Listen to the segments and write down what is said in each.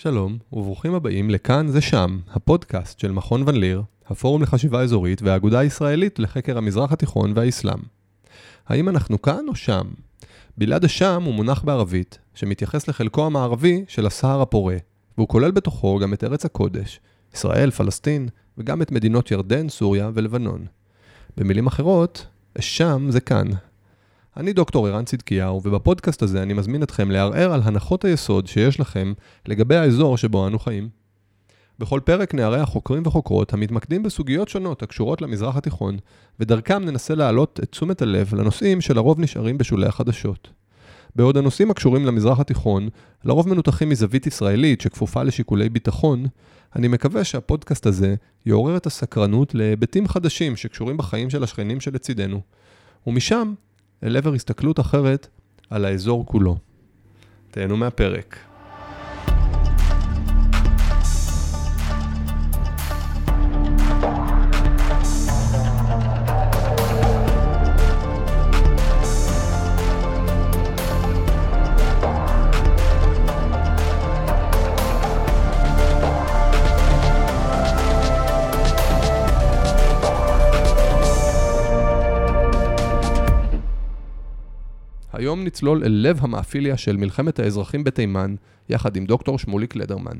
שלום, וברוכים הבאים לכאן זה שם, הפודקאסט של מכון ון ליר, הפורום לחשיבה אזורית והאגודה הישראלית לחקר המזרח התיכון והאסלאם. האם אנחנו כאן או שם? בלעד השם הוא מונח בערבית, שמתייחס לחלקו המערבי של הסהר הפורה, והוא כולל בתוכו גם את ארץ הקודש, ישראל, פלסטין, וגם את מדינות ירדן, סוריה ולבנון. במילים אחרות, שם זה כאן. אני דוקטור ערן צדקיהו, ובפודקאסט הזה אני מזמין אתכם לערער על הנחות היסוד שיש לכם לגבי האזור שבו אנו חיים. בכל פרק נארח חוקרים וחוקרות המתמקדים בסוגיות שונות הקשורות למזרח התיכון, ודרכם ננסה להעלות את תשומת הלב לנושאים שלרוב נשארים בשולי החדשות. בעוד הנושאים הקשורים למזרח התיכון לרוב מנותחים מזווית ישראלית שכפופה לשיקולי ביטחון, אני מקווה שהפודקאסט הזה יעורר את הסקרנות להיבטים חדשים שקשורים בחיים של השכנים שלצידנו, ומשם אל עבר הסתכלות אחרת על האזור כולו. תהנו מהפרק. היום נצלול אל לב המאפיליה של מלחמת האזרחים בתימן, יחד עם דוקטור שמוליק לדרמן.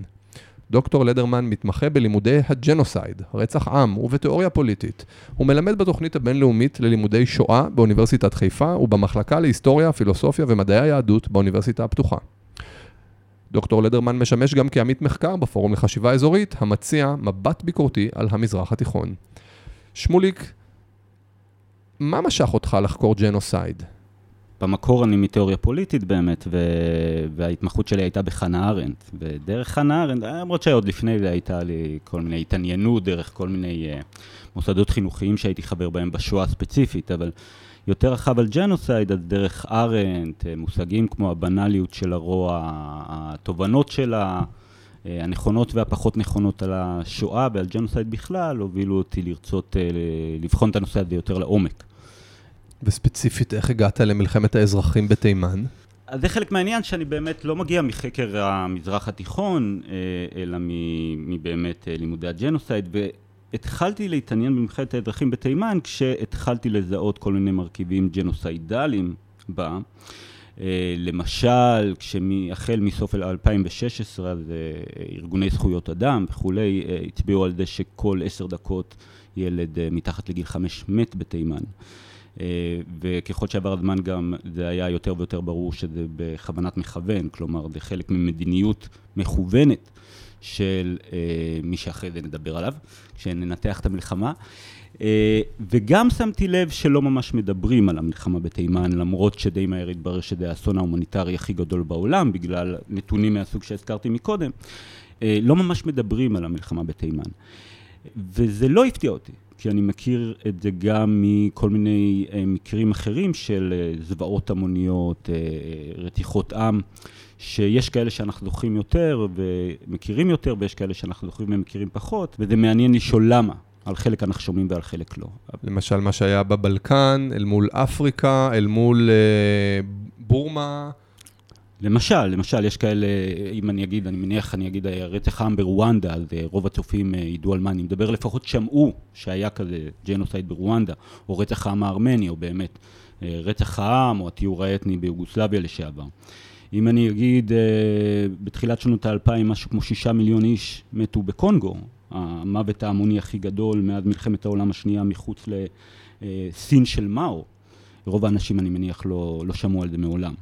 דוקטור לדרמן מתמחה בלימודי הג'נוסייד, רצח עם ובתיאוריה פוליטית. הוא מלמד בתוכנית הבינלאומית ללימודי שואה באוניברסיטת חיפה ובמחלקה להיסטוריה, פילוסופיה ומדעי היהדות באוניברסיטה הפתוחה. דוקטור לדרמן משמש גם כעמית מחקר בפורום לחשיבה אזורית, המציע מבט ביקורתי על המזרח התיכון. שמוליק, מה משך אותך לחקור ג'נוסייד? במקור אני מתיאוריה פוליטית באמת, ו... וההתמחות שלי הייתה בחנה ארנדט. ודרך חנה ארנדט, למרות שעוד לפני זה הייתה לי כל מיני התעניינות דרך כל מיני uh, מוסדות חינוכיים שהייתי חבר בהם בשואה הספציפית, אבל יותר רחב על ג'נוסייד, אז דרך ארנדט, אה, מושגים כמו הבנאליות של הרוע, התובנות שלה, אה, הנכונות והפחות נכונות על השואה ועל ג'נוסייד בכלל, הובילו אותי לרצות לבחון את הנושא הזה יותר לעומק. וספציפית, איך הגעת למלחמת האזרחים בתימן? אז זה חלק מהעניין שאני באמת לא מגיע מחקר המזרח התיכון, אה, אלא מבאמת אה, לימודי הג'נוסייד, והתחלתי להתעניין במלחמת האזרחים בתימן כשהתחלתי לזהות כל מיני מרכיבים ג'נוסיידליים בה. אה, למשל, החל מסוף 2016, אז ארגוני זכויות אדם וכולי, הצביעו על זה שכל עשר דקות ילד מתחת לגיל חמש מת בתימן. אה, וככל שעבר הזמן גם זה היה יותר ויותר ברור שזה בכוונת מכוון, כלומר זה חלק ממדיניות מכוונת של אה, מי שאחרי זה נדבר עליו, כשננתח את המלחמה. אה, וגם שמתי לב שלא ממש מדברים על המלחמה בתימן, למרות שדי מהר התברר שזה האסון ההומניטרי הכי גדול בעולם, בגלל נתונים מהסוג שהזכרתי מקודם. לא ממש מדברים על המלחמה בתימן. וזה לא הפתיע אותי. כי אני מכיר את זה גם מכל מיני uh, מקרים אחרים של uh, זוועות המוניות, uh, רתיחות עם, שיש כאלה שאנחנו זוכרים יותר ומכירים יותר, ויש כאלה שאנחנו זוכרים ומכירים פחות, וזה מעניין לשאול למה. על חלק אנחנו שומעים ועל חלק לא. למשל, מה שהיה בבלקן, אל מול אפריקה, אל מול uh, בורמה. למשל, למשל, יש כאלה, אם אני אגיד, אני מניח, אני אגיד, רצח העם ברואנדה, אז אה, רוב הצופים אה, ידעו על מה אני מדבר, לפחות שמעו שהיה כזה ג'נוסייד ברואנדה, או רצח העם הארמני, או באמת אה, רצח העם, או התיאור האתני ביוגוסלביה לשעבר. אם אני אגיד, בתחילת שנות האלפיים, משהו כמו שישה מיליון איש מתו בקונגו, המוות ההמוני הכי גדול מאז מלחמת העולם השנייה מחוץ לסין של מאו. רוב האנשים, אני מניח, לא, לא שמעו על זה מעולם.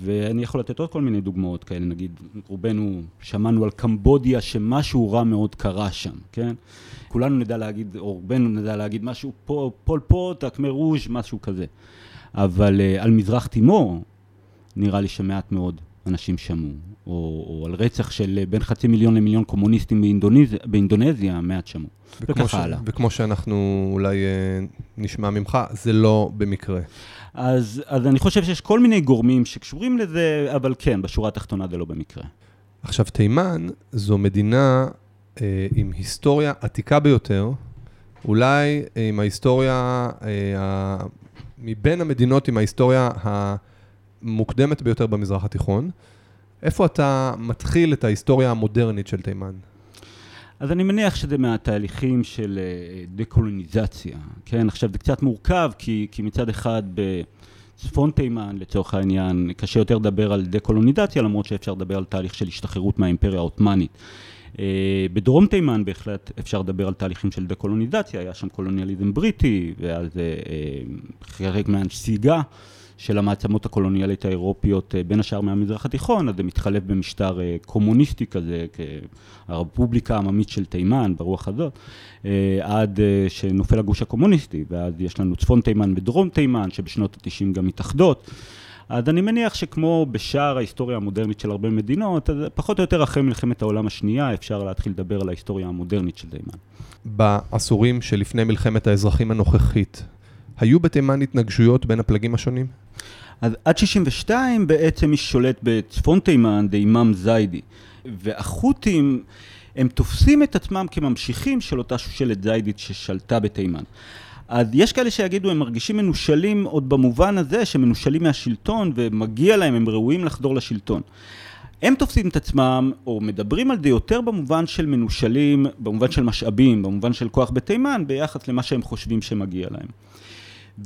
ואני יכול לתת עוד כל מיני דוגמאות כאלה, נגיד, רובנו שמענו על קמבודיה שמשהו רע מאוד קרה שם, כן? כולנו נדע להגיד, או רובנו נדע להגיד משהו, פול פוט, הקמר רוז', משהו כזה. אבל uh, על מזרח תימור, נראה לי שמעט מאוד אנשים שמעו. או, או על רצח של בין חצי מיליון למיליון קומוניסטים באינדונזיה, באינדונזיה מעט שמעו. וככה הלאה. וכמו שאנחנו אולי uh, נשמע ממך, זה לא במקרה. אז, אז אני חושב שיש כל מיני גורמים שקשורים לזה, אבל כן, בשורה התחתונה זה לא במקרה. עכשיו, תימן זו מדינה אה, עם היסטוריה עתיקה ביותר, אולי אה, עם ההיסטוריה, אה, מבין המדינות עם ההיסטוריה המוקדמת ביותר במזרח התיכון. איפה אתה מתחיל את ההיסטוריה המודרנית של תימן? אז אני מניח שזה מהתהליכים של אה, דקולוניזציה, כן? עכשיו זה קצת מורכב, כי, כי מצד אחד בצפון תימן, לצורך העניין, קשה יותר לדבר על דקולוניזציה, למרות שאפשר לדבר על תהליך של השתחררות מהאימפריה העות'מאנית. אה, בדרום תימן בהחלט אפשר לדבר על תהליכים של דקולוניזציה, היה שם קולוניאליזם בריטי, ואז אה, חלק מהנסיגה. של המעצמות הקולוניאלית האירופיות אה, בין השאר מהמזרח התיכון, אז זה מתחלף במשטר אה, קומוניסטי כזה, הרפובליקה העממית של תימן, ברוח הזאת, אה, עד שנופל הגוש הקומוניסטי, ואז יש לנו צפון תימן ודרום תימן, שבשנות ה-90 גם מתאחדות. אז אני מניח שכמו בשאר ההיסטוריה המודרנית של הרבה מדינות, אז פחות או יותר אחרי מלחמת העולם השנייה אפשר להתחיל לדבר על ההיסטוריה המודרנית של תימן. בעשורים שלפני מלחמת האזרחים הנוכחית, היו בתימן התנגשויות בין הפלגים השונים? אז עד 62 בעצם מי ששולט בצפון תימן זה אימאם זיידי. והחות'ים, הם תופסים את עצמם כממשיכים של אותה שושלת זיידית ששלטה בתימן. אז יש כאלה שיגידו, הם מרגישים מנושלים עוד במובן הזה, שמנושלים מהשלטון ומגיע להם, הם ראויים לחדור לשלטון. הם תופסים את עצמם, או מדברים על זה יותר במובן של מנושלים, במובן של משאבים, במובן של כוח בתימן, ביחס למה שהם חושבים שמגיע להם.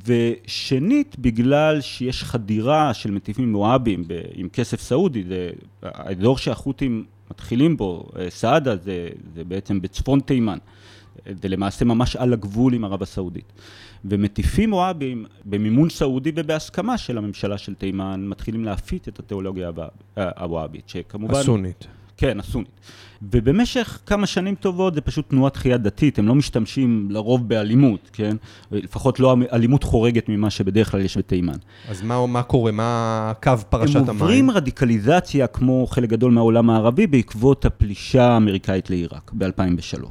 ושנית, בגלל שיש חדירה של מטיפים מואבים עם כסף סעודי, זה האזור שהחות'ים מתחילים בו, אה, סעדה, זה, זה בעצם בצפון תימן. זה למעשה ממש על הגבול עם ערב הסעודית. ומטיפים מואבים במימון סעודי ובהסכמה של הממשלה של תימן מתחילים להפיץ את התיאולוגיה הוואבית, שכמובן... הסונית. כן, הסונית. ובמשך כמה שנים טובות זה פשוט תנועת תחייה דתית, הם לא משתמשים לרוב באלימות, כן? לפחות לא אלימות חורגת ממה שבדרך כלל יש בתימן. אז מה, מה קורה? מה קו פרשת המים? הם עוברים המים? רדיקליזציה כמו חלק גדול מהעולם הערבי בעקבות הפלישה האמריקאית לעיראק ב-2003.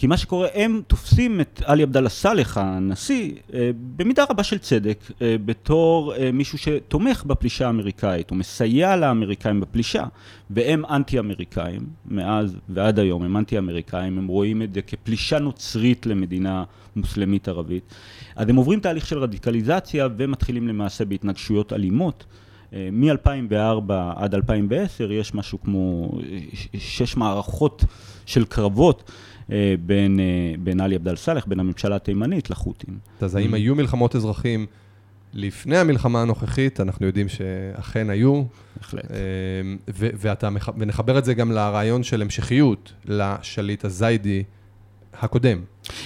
כי מה שקורה, הם תופסים את עלי עבדאללה סאלח, הנשיא, אה, במידה רבה של צדק, אה, בתור אה, מישהו שתומך בפלישה האמריקאית, הוא מסייע לאמריקאים בפלישה, והם אנטי-אמריקאים, מאז ועד היום הם אנטי-אמריקאים, הם רואים את זה כפלישה נוצרית למדינה מוסלמית ערבית. אז הם עוברים תהליך של רדיקליזציה ומתחילים למעשה בהתנגשויות אלימות. מ-2004 עד 2010 יש משהו כמו שש מערכות של קרבות בין, אה, בין עלי עבדאל סאלח, בין הממשלה התימנית לחות'ים. אז האם היו מלחמות אזרחים לפני המלחמה הנוכחית? אנחנו יודעים שאכן היו. בהחלט. אה, ונחבר את זה גם לרעיון של המשכיות לשליט הזיידי הקודם.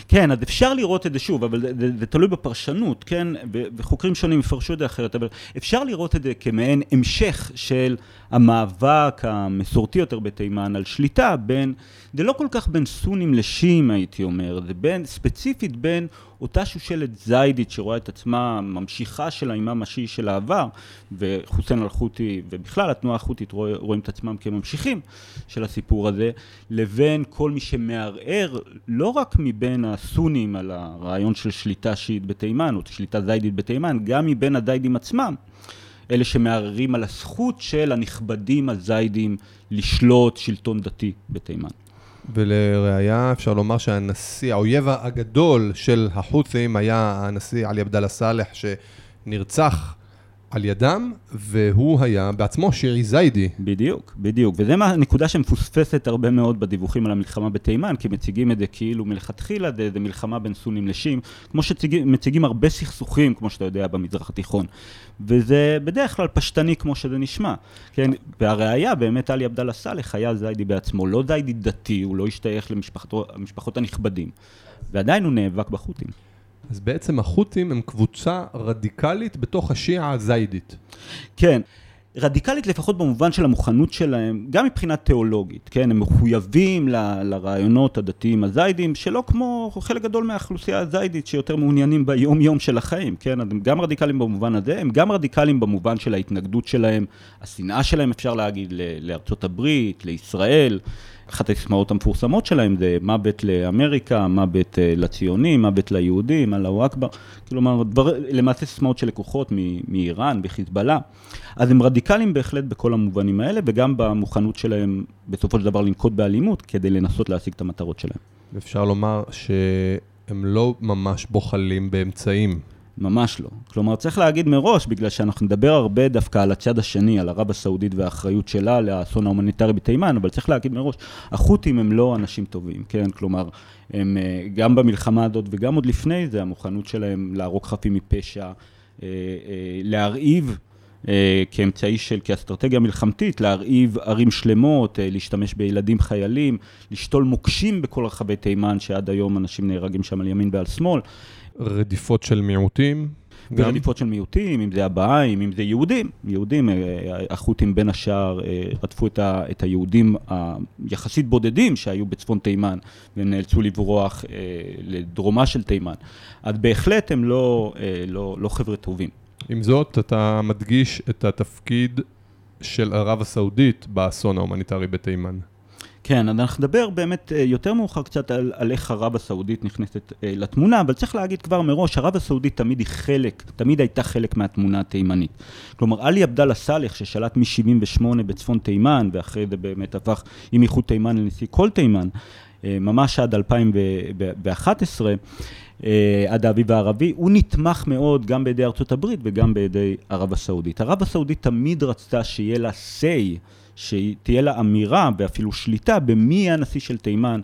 כן, אז אפשר לראות את זה שוב, אבל זה, זה תלוי בפרשנות, כן? וחוקרים שונים יפרשו את זה אחרת, אבל אפשר לראות את זה כמעין המשך של המאבק המסורתי יותר בתימן על שליטה בין, זה לא כל כך בין סונים לשיעים הייתי אומר, זה בין, ספציפית בין אותה שושלת זיידית שרואה את עצמה ממשיכה של האימאם השיעי של העבר, וחוסיין אל-חותי ובכלל התנועה החותית רואים, רואים את עצמם כממשיכים של הסיפור הזה, לבין כל מי שמערער לא רק מבין הסונים על הרעיון של שליטה שיעית בתימן או שליטה זיידית בתימן, גם מבין הזיידים עצמם. אלה שמערערים על הזכות של הנכבדים הזיידים לשלוט שלטון דתי בתימן. ולראיה אפשר לומר שהנשיא, האויב הגדול של החות'ים היה הנשיא עלי עבדאללה סאלח שנרצח על ידם, והוא היה בעצמו שירי זיידי. בדיוק, בדיוק. וזו נקודה שמפוספסת הרבה מאוד בדיווחים על המלחמה בתימן, כי מציגים את זה כאילו מלכתחילה זה, זה מלחמה בין סונים לשים, כמו שמציגים הרבה סכסוכים, כמו שאתה יודע, במזרח התיכון. וזה בדרך כלל פשטני כמו שזה נשמע. כן, והראיה, באמת עלי עבדאללה סאלח היה זיידי בעצמו, לא זיידי דתי, הוא לא השתייך למשפחות הנכבדים. ועדיין הוא נאבק בחות'ים. אז בעצם החות'ים הם קבוצה רדיקלית בתוך השיעה הזיידית. כן. רדיקלית לפחות במובן של המוכנות שלהם, גם מבחינה תיאולוגית, כן? הם מחויבים ל, לרעיונות הדתיים הזיידים, שלא כמו חלק גדול מהאוכלוסייה הזיידית שיותר מעוניינים ביום יום של החיים, כן? הם גם רדיקליים במובן הזה, הם גם רדיקליים במובן של ההתנגדות שלהם, השנאה שלהם אפשר להגיד, לארצות הברית, לישראל. אחת הסיסמאות המפורסמות שלהם זה מוות לאמריקה, מוות אה, לציונים, מוות ליהודים, אללהו אכבר, כלומר, דבר, למעשה סיסמאות שלקוחות מאיראן, בחיזבאללה. אז הם רדיקליים בהחלט בכל המובנים האלה, וגם במוכנות שלהם בסופו של דבר לנקוט באלימות, כדי לנסות להשיג את המטרות שלהם. אפשר לומר שהם לא ממש בוחלים באמצעים. ממש לא. כלומר, צריך להגיד מראש, בגלל שאנחנו נדבר הרבה דווקא על הצד השני, על ערב הסעודית והאחריות שלה לאסון ההומניטרי בתימן, אבל צריך להגיד מראש, החות'ים הם לא אנשים טובים, כן? כלומר, הם אה, גם במלחמה הזאת וגם עוד לפני זה, המוכנות שלהם להרוג חפים מפשע, אה, אה, להרעיב. כאמצעי של, כאסטרטגיה מלחמתית, להרעיב ערים שלמות, להשתמש בילדים חיילים, לשתול מוקשים בכל רחבי תימן, שעד היום אנשים נהרגים שם על ימין ועל שמאל. רדיפות של מיעוטים? ורדיפות של מיעוטים, אם זה הבהאים, אם זה יהודים. יהודים, אה, החות'ים בין השאר אה, רדפו את, ה, את היהודים היחסית בודדים שהיו בצפון תימן, והם נאלצו לברוח אה, לדרומה של תימן. אז בהחלט הם לא, לא, לא חבר'ה טובים. עם זאת, אתה מדגיש את התפקיד של ערב הסעודית באסון ההומניטרי בתימן. כן, אז אנחנו נדבר באמת אה, יותר מאוחר קצת על, על איך ערב הסעודית נכנסת אה, לתמונה, אבל צריך להגיד כבר מראש, ערב הסעודית תמיד היא חלק, תמיד הייתה חלק מהתמונה התימנית. כלומר, עלי עבדאללה סאלח, ששלט מ-78 בצפון תימן, ואחרי זה באמת הפך עם איחוד תימן לנשיא כל תימן, אה, ממש עד 2011, עד האביב הערבי, הוא נתמך מאוד גם בידי ארצות הברית וגם בידי ערב הסעודית. ערב הסעודית תמיד רצתה שיהיה לה say שתהיה לה אמירה ואפילו שליטה במי יהיה הנשיא של תימן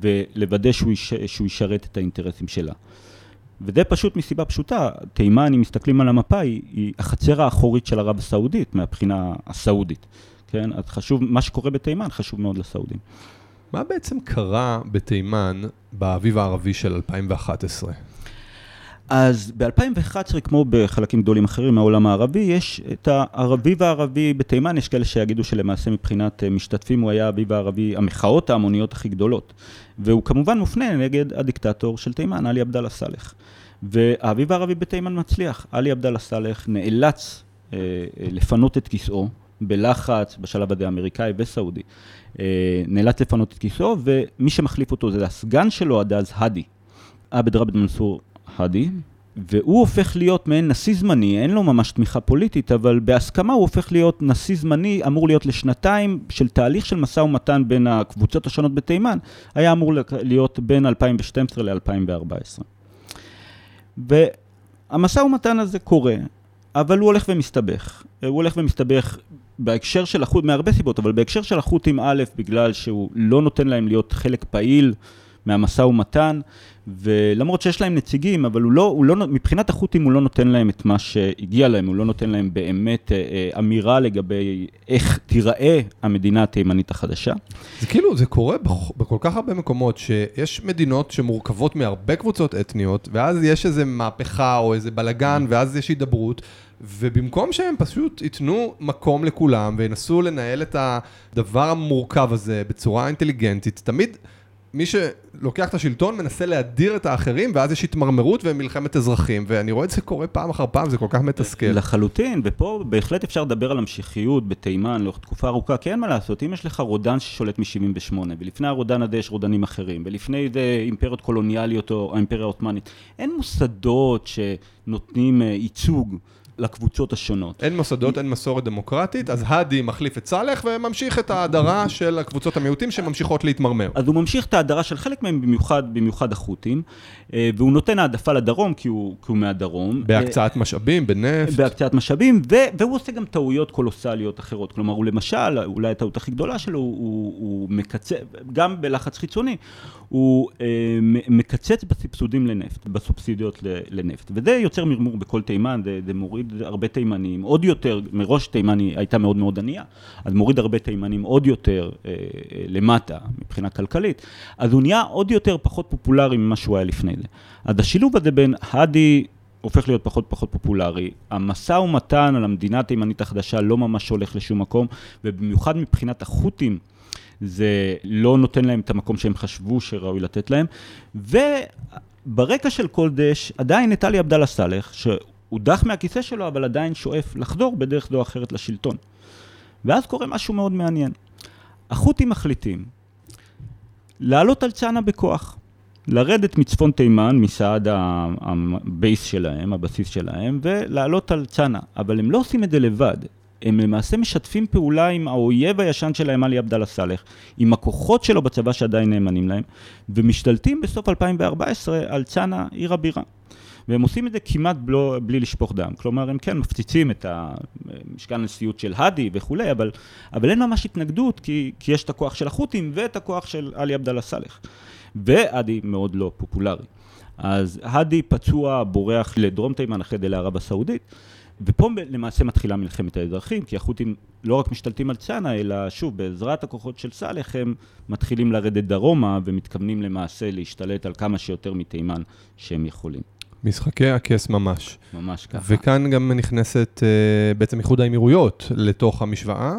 ולוודא שהוא, יש, שהוא ישרת את האינטרסים שלה. וזה פשוט מסיבה פשוטה, תימן, אם מסתכלים על המפה, היא, היא החצר האחורית של ערב הסעודית מהבחינה הסעודית, כן? אז חשוב, מה שקורה בתימן חשוב מאוד לסעודים. מה בעצם קרה בתימן באביב הערבי של 2011? אז ב-2011, כמו בחלקים גדולים אחרים מהעולם הערבי, יש את האביב הערבי בתימן, יש כאלה שיגידו שלמעשה מבחינת אה, משתתפים הוא היה האביב הערבי, המחאות ההמוניות הכי גדולות. והוא כמובן מופנה נגד הדיקטטור של תימן, עלי עבדאללה סאלח. והאביב הערבי בתימן מצליח. עלי עבדאללה סאלח נאלץ אה, אה, לפנות את כיסאו, בלחץ, בשלב הזה אמריקאי וסעודי. אה, נאלץ לפנות את כיסאו, ומי שמחליף אותו זה הסגן שלו עד אז, האדי. עבד רבד מנסור האדי, והוא הופך להיות מעין נשיא זמני, אין לו ממש תמיכה פוליטית, אבל בהסכמה הוא הופך להיות נשיא זמני, אמור להיות לשנתיים של תהליך של משא ומתן בין הקבוצות השונות בתימן, היה אמור להיות בין 2012 ל-2014. והמשא ומתן הזה קורה, אבל הוא הולך ומסתבך. הוא הולך ומסתבך בהקשר של החוט, מהרבה סיבות, אבל בהקשר של החות'ים א', בגלל שהוא לא נותן להם להיות חלק פעיל מהמשא ומתן, ולמרות שיש להם נציגים, אבל הוא לא, הוא לא, מבחינת החות'ים הוא לא נותן להם את מה שהגיע להם, הוא לא נותן להם באמת אה, אה, אמירה לגבי איך תיראה המדינה התימנית החדשה. זה כאילו, זה קורה בכל כך הרבה מקומות, שיש מדינות שמורכבות מהרבה קבוצות אתניות, ואז יש איזה מהפכה או איזה בלגן, ואז יש הידברות. ובמקום שהם פשוט ייתנו מקום לכולם וינסו לנהל את הדבר המורכב הזה בצורה אינטליגנטית, תמיד מי שלוקח את השלטון מנסה להדיר את האחרים, ואז יש התמרמרות ומלחמת אזרחים, ואני רואה את זה קורה פעם אחר פעם, זה כל כך מתסכל. לחלוטין, ופה בהחלט אפשר לדבר על המשיחיות בתימן לאורך תקופה ארוכה, כי אין מה לעשות, אם יש לך רודן ששולט מ-78, ולפני הרודן הזה יש רודנים אחרים, ולפני זה אימפריות קולוניאליות או האימפריה העות'מאנית, אין מוסדות שנותנים אה, ייצוג. לקבוצות השונות. אין מוסדות, אין מסורת דמוקרטית, אז האדי מחליף את סאלח וממשיך את ההדרה של הקבוצות המיעוטים שממשיכות להתמרמר. אז הוא ממשיך את ההדרה של חלק מהם, במיוחד, במיוחד החות'ים, אה, והוא נותן העדפה לדרום כי הוא, כי הוא מהדרום. בהקצאת משאבים, בנפט. בהקצאת משאבים, ו, והוא עושה גם טעויות קולוסליות אחרות. כלומר, הוא למשל, אולי הטעות הכי גדולה שלו, הוא, הוא, הוא מקצר, גם בלחץ חיצוני, הוא אה, מקצץ בסבסודים לנפט, בסובסידיות לנפט. וזה יוצר מרמור בכל תימן, זה, זה מוריד הרבה תימנים, עוד יותר, מראש תימני הייתה מאוד מאוד ענייה, אז מוריד הרבה תימנים עוד יותר אה, אה, למטה מבחינה כלכלית, אז הוא נהיה עוד יותר פחות פופולרי ממה שהוא היה לפני זה. אז השילוב הזה בין האדי הופך להיות פחות פחות פופולרי. המשא ומתן על המדינה התימנית החדשה לא ממש הולך לשום מקום, ובמיוחד מבחינת החות'ים, זה לא נותן להם את המקום שהם חשבו שראוי לתת להם. וברקע של כל דש, עדיין עלי עבדאללה סאלח, שהודח מהכיסא שלו, אבל עדיין שואף לחדור בדרך זו או אחרת לשלטון. ואז קורה משהו מאוד מעניין. החות'ים מחליטים לעלות על צאנה בכוח. לרדת מצפון תימן, מסעד הבייס שלהם, הבסיס שלהם, ולעלות על צאנה. אבל הם לא עושים את זה לבד, הם למעשה משתפים פעולה עם האויב הישן שלהם, עלי עבדאללה סאלח, עם הכוחות שלו בצבא שעדיין נאמנים להם, ומשתלטים בסוף 2014 על צאנה, עיר הבירה. והם עושים את זה כמעט בלו, בלי לשפוך דם. כלומר, הם כן מפציצים את המשכן הנשיאות של האדי וכולי, אבל, אבל אין ממש התנגדות, כי, כי יש את הכוח של החות'ים ואת הכוח של עלי עבדאללה סאלח. והאדי מאוד לא פופולרי. אז האדי פצוע בורח לדרום תימן אחרי זה לערב הסעודית, ופה למעשה מתחילה מלחמת האזרחים, כי החות'ים לא רק משתלטים על צאנה, אלא שוב, בעזרת הכוחות של סאלח הם מתחילים לרדת דרומה ומתכוונים למעשה להשתלט על כמה שיותר מתימן שהם יכולים. משחקי הכס ממש. ממש ככה. וכאן גם נכנסת uh, בעצם איחוד האמירויות לתוך המשוואה.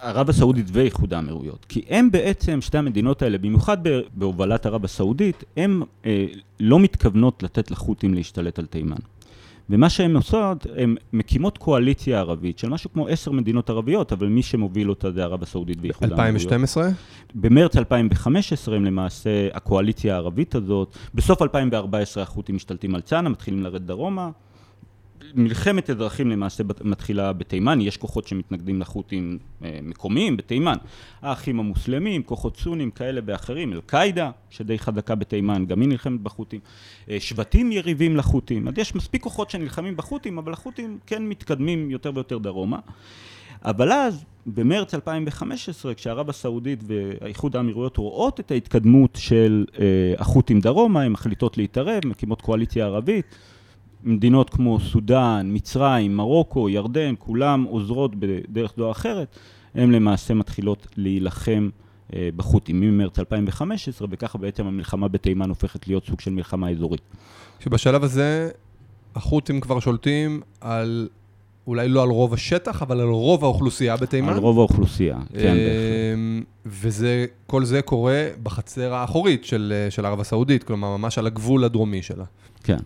ערב הסעודית ואיחוד האמירויות. כי הם בעצם, שתי המדינות האלה, במיוחד בהובלת ערב הסעודית, הן אה, לא מתכוונות לתת לחות'ים להשתלט על תימן. ומה שהן עושות, הן מקימות קואליציה ערבית של משהו כמו עשר מדינות ערביות, אבל מי שמוביל אותה זה ערב הסעודית ואיחוד האמירויות. 2012? במרץ 2015 הם למעשה, הקואליציה הערבית הזאת, בסוף 2014 החות'ים משתלטים על צאנה, מתחילים לרדת דרומה, מלחמת אזרחים למעשה מתחילה בתימן, יש כוחות שמתנגדים לחות'ים אה, מקומיים בתימן, האחים המוסלמים, כוחות סונים כאלה ואחרים, אל-קאעידה שדי חזקה בתימן, גם היא נלחמת בחות'ים, אה, שבטים יריבים לחות'ים, אז יש מספיק כוחות שנלחמים בחות'ים, אבל החות'ים כן מתקדמים יותר ויותר דרומה. אבל אז, במרץ 2015, כשערב הסעודית והאיחוד האמירויות רואות את ההתקדמות של אה, החות'ים דרומה, הן מחליטות להתערב, מקימות קואליציה ערבית, מדינות כמו סודאן, מצרים, מרוקו, ירדן, כולם עוזרות בדרך זו או אחרת, הן למעשה מתחילות להילחם אה, בחות'ים ממרץ 2015, וככה בעצם המלחמה בתימן הופכת להיות סוג של מלחמה אזורית. שבשלב הזה החות'ים כבר שולטים על, אולי לא על רוב השטח, אבל על רוב האוכלוסייה בתימן. על רוב האוכלוסייה, כן, בהחלט. אמ, וזה, כל זה קורה בחצר האחורית של, אה, של ערב הסעודית, כלומר, ממש על הגבול הדרומי שלה. כן.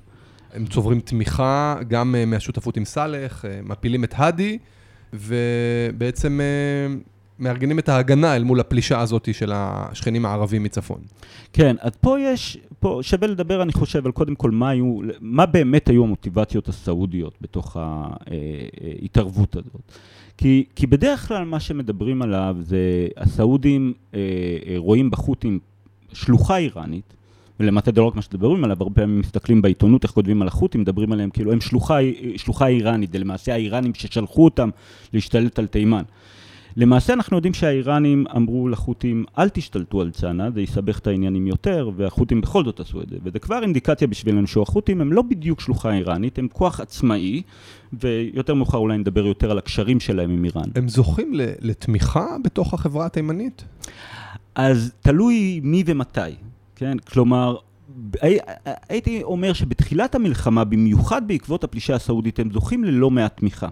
הם צוברים תמיכה גם uh, מהשותפות עם סאלח, uh, מפילים את האדי, ובעצם uh, מארגנים את ההגנה אל מול הפלישה הזאת של השכנים הערבים מצפון. כן, אז פה יש, פה שווה לדבר, אני חושב, על קודם כל מה היו, מה באמת היו המוטיבציות הסעודיות בתוך ההתערבות הזאת. כי, כי בדרך כלל מה שמדברים עליו זה הסעודים אה, רואים בחות'ים שלוחה איראנית, ולמעשה זה לא רק מה שדברים עליו, הרבה פעמים מסתכלים בעיתונות איך כותבים על החות'ים, מדברים עליהם כאילו הם שלוחה, שלוחה איראנית, זה למעשה האיראנים ששלחו אותם להשתלט על תימן. למעשה אנחנו יודעים שהאיראנים אמרו לחות'ים אל תשתלטו על צאנה, זה יסבך את העניינים יותר, והחות'ים בכל זאת עשו את זה. וזה כבר אינדיקציה בשבילנו שהחות'ים הם לא בדיוק שלוחה איראנית, הם כוח עצמאי, ויותר מאוחר אולי נדבר יותר על הקשרים שלהם עם איראן. הם זוכים לתמיכה בתוך החברה התימנית? אז תלוי מי ומתי. כן? כלומר, הייתי אומר שבתחילת המלחמה, במיוחד בעקבות הפלישה הסעודית, הם זוכים ללא מעט תמיכה.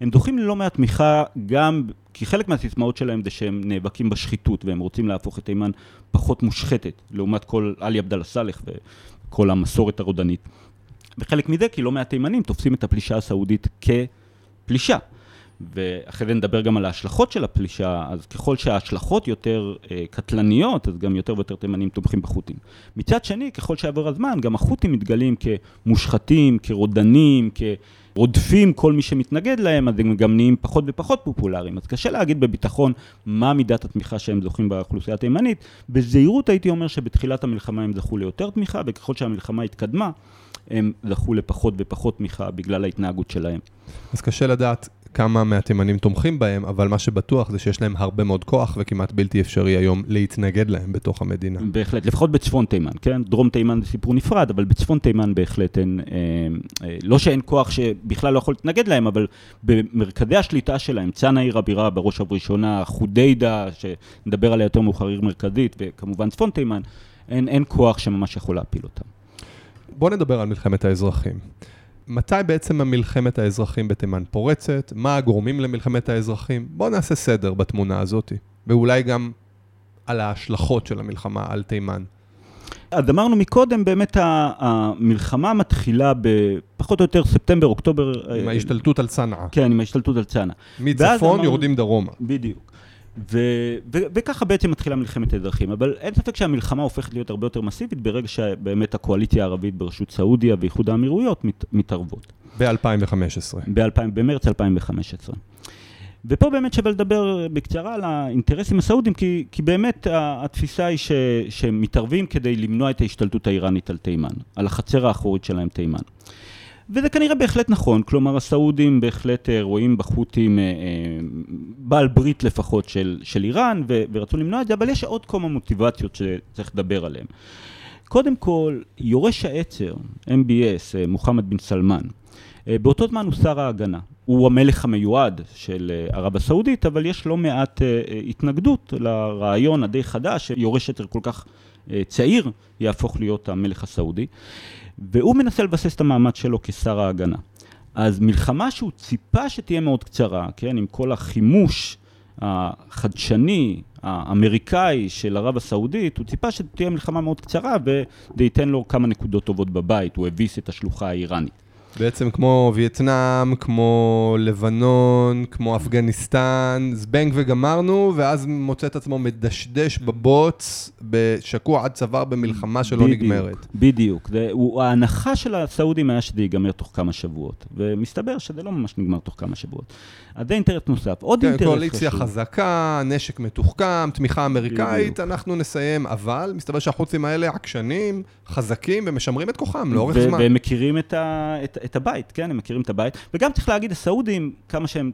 הם זוכים ללא מעט תמיכה גם כי חלק מהסיסמאות שלהם זה שהם נאבקים בשחיתות והם רוצים להפוך את תימן פחות מושחתת, לעומת כל עלי עבדאללה סאלח וכל המסורת הרודנית. וחלק מזה כי לא מעט תימנים תופסים את הפלישה הסעודית כפלישה. ואחרי זה נדבר גם על ההשלכות של הפלישה, אז ככל שההשלכות יותר אה, קטלניות, אז גם יותר ויותר תימנים תומכים בחות'ים. מצד שני, ככל שעבר הזמן, גם החות'ים מתגלים כמושחתים, כרודנים, כרודפים כל מי שמתנגד להם, אז הם גם נהיים פחות ופחות פופולריים. אז קשה להגיד בביטחון מה מידת התמיכה שהם זוכים באוכלוסייה התימנית. בזהירות הייתי אומר שבתחילת המלחמה הם זכו ליותר תמיכה, וככל שהמלחמה התקדמה, הם זכו לפחות ופחות תמיכה בגלל ההתנהגות שלהם. אז קשה לדעת כמה מהתימנים תומכים בהם, אבל מה שבטוח זה שיש להם הרבה מאוד כוח וכמעט בלתי אפשרי היום להתנגד להם בתוך המדינה. בהחלט, לפחות בצפון תימן, כן? דרום תימן זה סיפור נפרד, אבל בצפון תימן בהחלט אין, אה, אה, לא שאין כוח שבכלל לא יכול להתנגד להם, אבל במרכזי השליטה שלהם, צאנה עיר הבירה בראש ובראשונה, חודיידה, שנדבר עליה יותר מאוחר, עיר מרכזית, וכמובן צפון תימן, אין, אין כוח שממש יכול להפיל אותם. בואו נדבר על מלחמת האזרחים. מתי בעצם המלחמת האזרחים בתימן פורצת? מה הגורמים למלחמת האזרחים? בואו נעשה סדר בתמונה הזאת, ואולי גם על ההשלכות של המלחמה על תימן. אז אמרנו מקודם, באמת המלחמה מתחילה בפחות או יותר ספטמבר, אוקטובר. עם ההשתלטות על צנעא. כן, עם ההשתלטות על צנעא. מצפון יורדים דרומה. בדיוק. ו- ו- וככה בעצם מתחילה מלחמת האזרחים, אבל אין ספק שהמלחמה הופכת להיות הרבה יותר מסיבית ברגע שבאמת הקואליציה הערבית בראשות סעודיה ואיחוד האמירויות מת- מתערבות. ב-2015. ב- במרץ 2015. ופה באמת שווה לדבר בקצרה על האינטרסים הסעודים, כי, כי באמת התפיסה היא ש, שהם מתערבים כדי למנוע את ההשתלטות האיראנית על תימן, על החצר האחורית שלהם תימן. וזה כנראה בהחלט נכון, כלומר הסעודים בהחלט אה, רואים בחות'ים אה, אה, בעל ברית לפחות של, של איראן ו, ורצו למנוע את זה, אבל יש עוד כמה מוטיבציות שצריך לדבר עליהן. קודם כל, יורש העצר, MBS, מוחמד בן סלמן, באותו זמן הוא שר ההגנה. הוא המלך המיועד של ערב הסעודית, אבל יש לא מעט התנגדות לרעיון הדי חדש שיורש עצר כל כך צעיר יהפוך להיות המלך הסעודי. והוא מנסה לבסס את המעמד שלו כשר ההגנה. אז מלחמה שהוא ציפה שתהיה מאוד קצרה, כן, עם כל החימוש החדשני, האמריקאי של ערב הסעודית, הוא ציפה שתהיה מלחמה מאוד קצרה וזה ייתן לו כמה נקודות טובות בבית, הוא הביס את השלוחה האיראנית. בעצם כמו וייטנאם, כמו לבנון, כמו אפגניסטן, זבנג וגמרנו, ואז מוצא את עצמו מדשדש בבוץ, שקוע עד צוואר במלחמה שלא בדיוק, נגמרת. בדיוק, בדיוק. ההנחה של הסעודים היה שזה ייגמר תוך כמה שבועות, ומסתבר שזה לא ממש נגמר תוך כמה שבועות. אז זה אינטרס נוסף. עוד כן, אינטרס חשוב. קואליציה חזקה, נשק מתוחכם, תמיכה אמריקאית, בדיוק. אנחנו נסיים, אבל מסתבר שהחוצים האלה עקשנים, חזקים ומשמרים את כוחם לאורך זמן. והם מכירים את, ה, את, את הבית, כן? הם מכירים את הבית. וגם צריך להגיד, הסעודים, כמה שהם,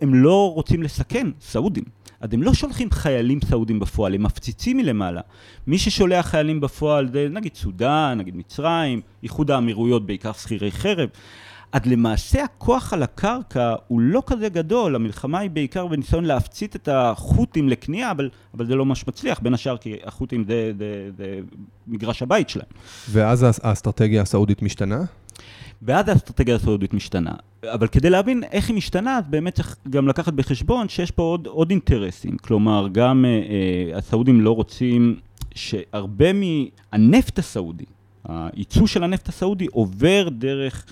הם לא רוצים לסכן סעודים. אז הם לא שולחים חיילים סעודים בפועל, הם מפציצים מלמעלה. מי ששולח חיילים בפועל זה נגיד סודאן, נגיד מצרים, איחוד האמירויות, בעיקר שכירי חרב. עד למעשה הכוח על הקרקע הוא לא כזה גדול, המלחמה היא בעיקר בניסיון להפציץ את החות'ים לקנייה, אבל, אבל זה לא ממש מצליח, בין השאר כי החות'ים זה, זה, זה מגרש הבית שלהם. ואז האסטרטגיה הסעודית משתנה? ואז האסטרטגיה הסעודית משתנה. אבל כדי להבין איך היא משתנה, אז באמת צריך גם לקחת בחשבון שיש פה עוד, עוד אינטרסים. כלומר, גם אה, אה הסעודים לא רוצים שהרבה מהנפט הסעודי, הייצוא של הנפט הסעודי עובר דרך...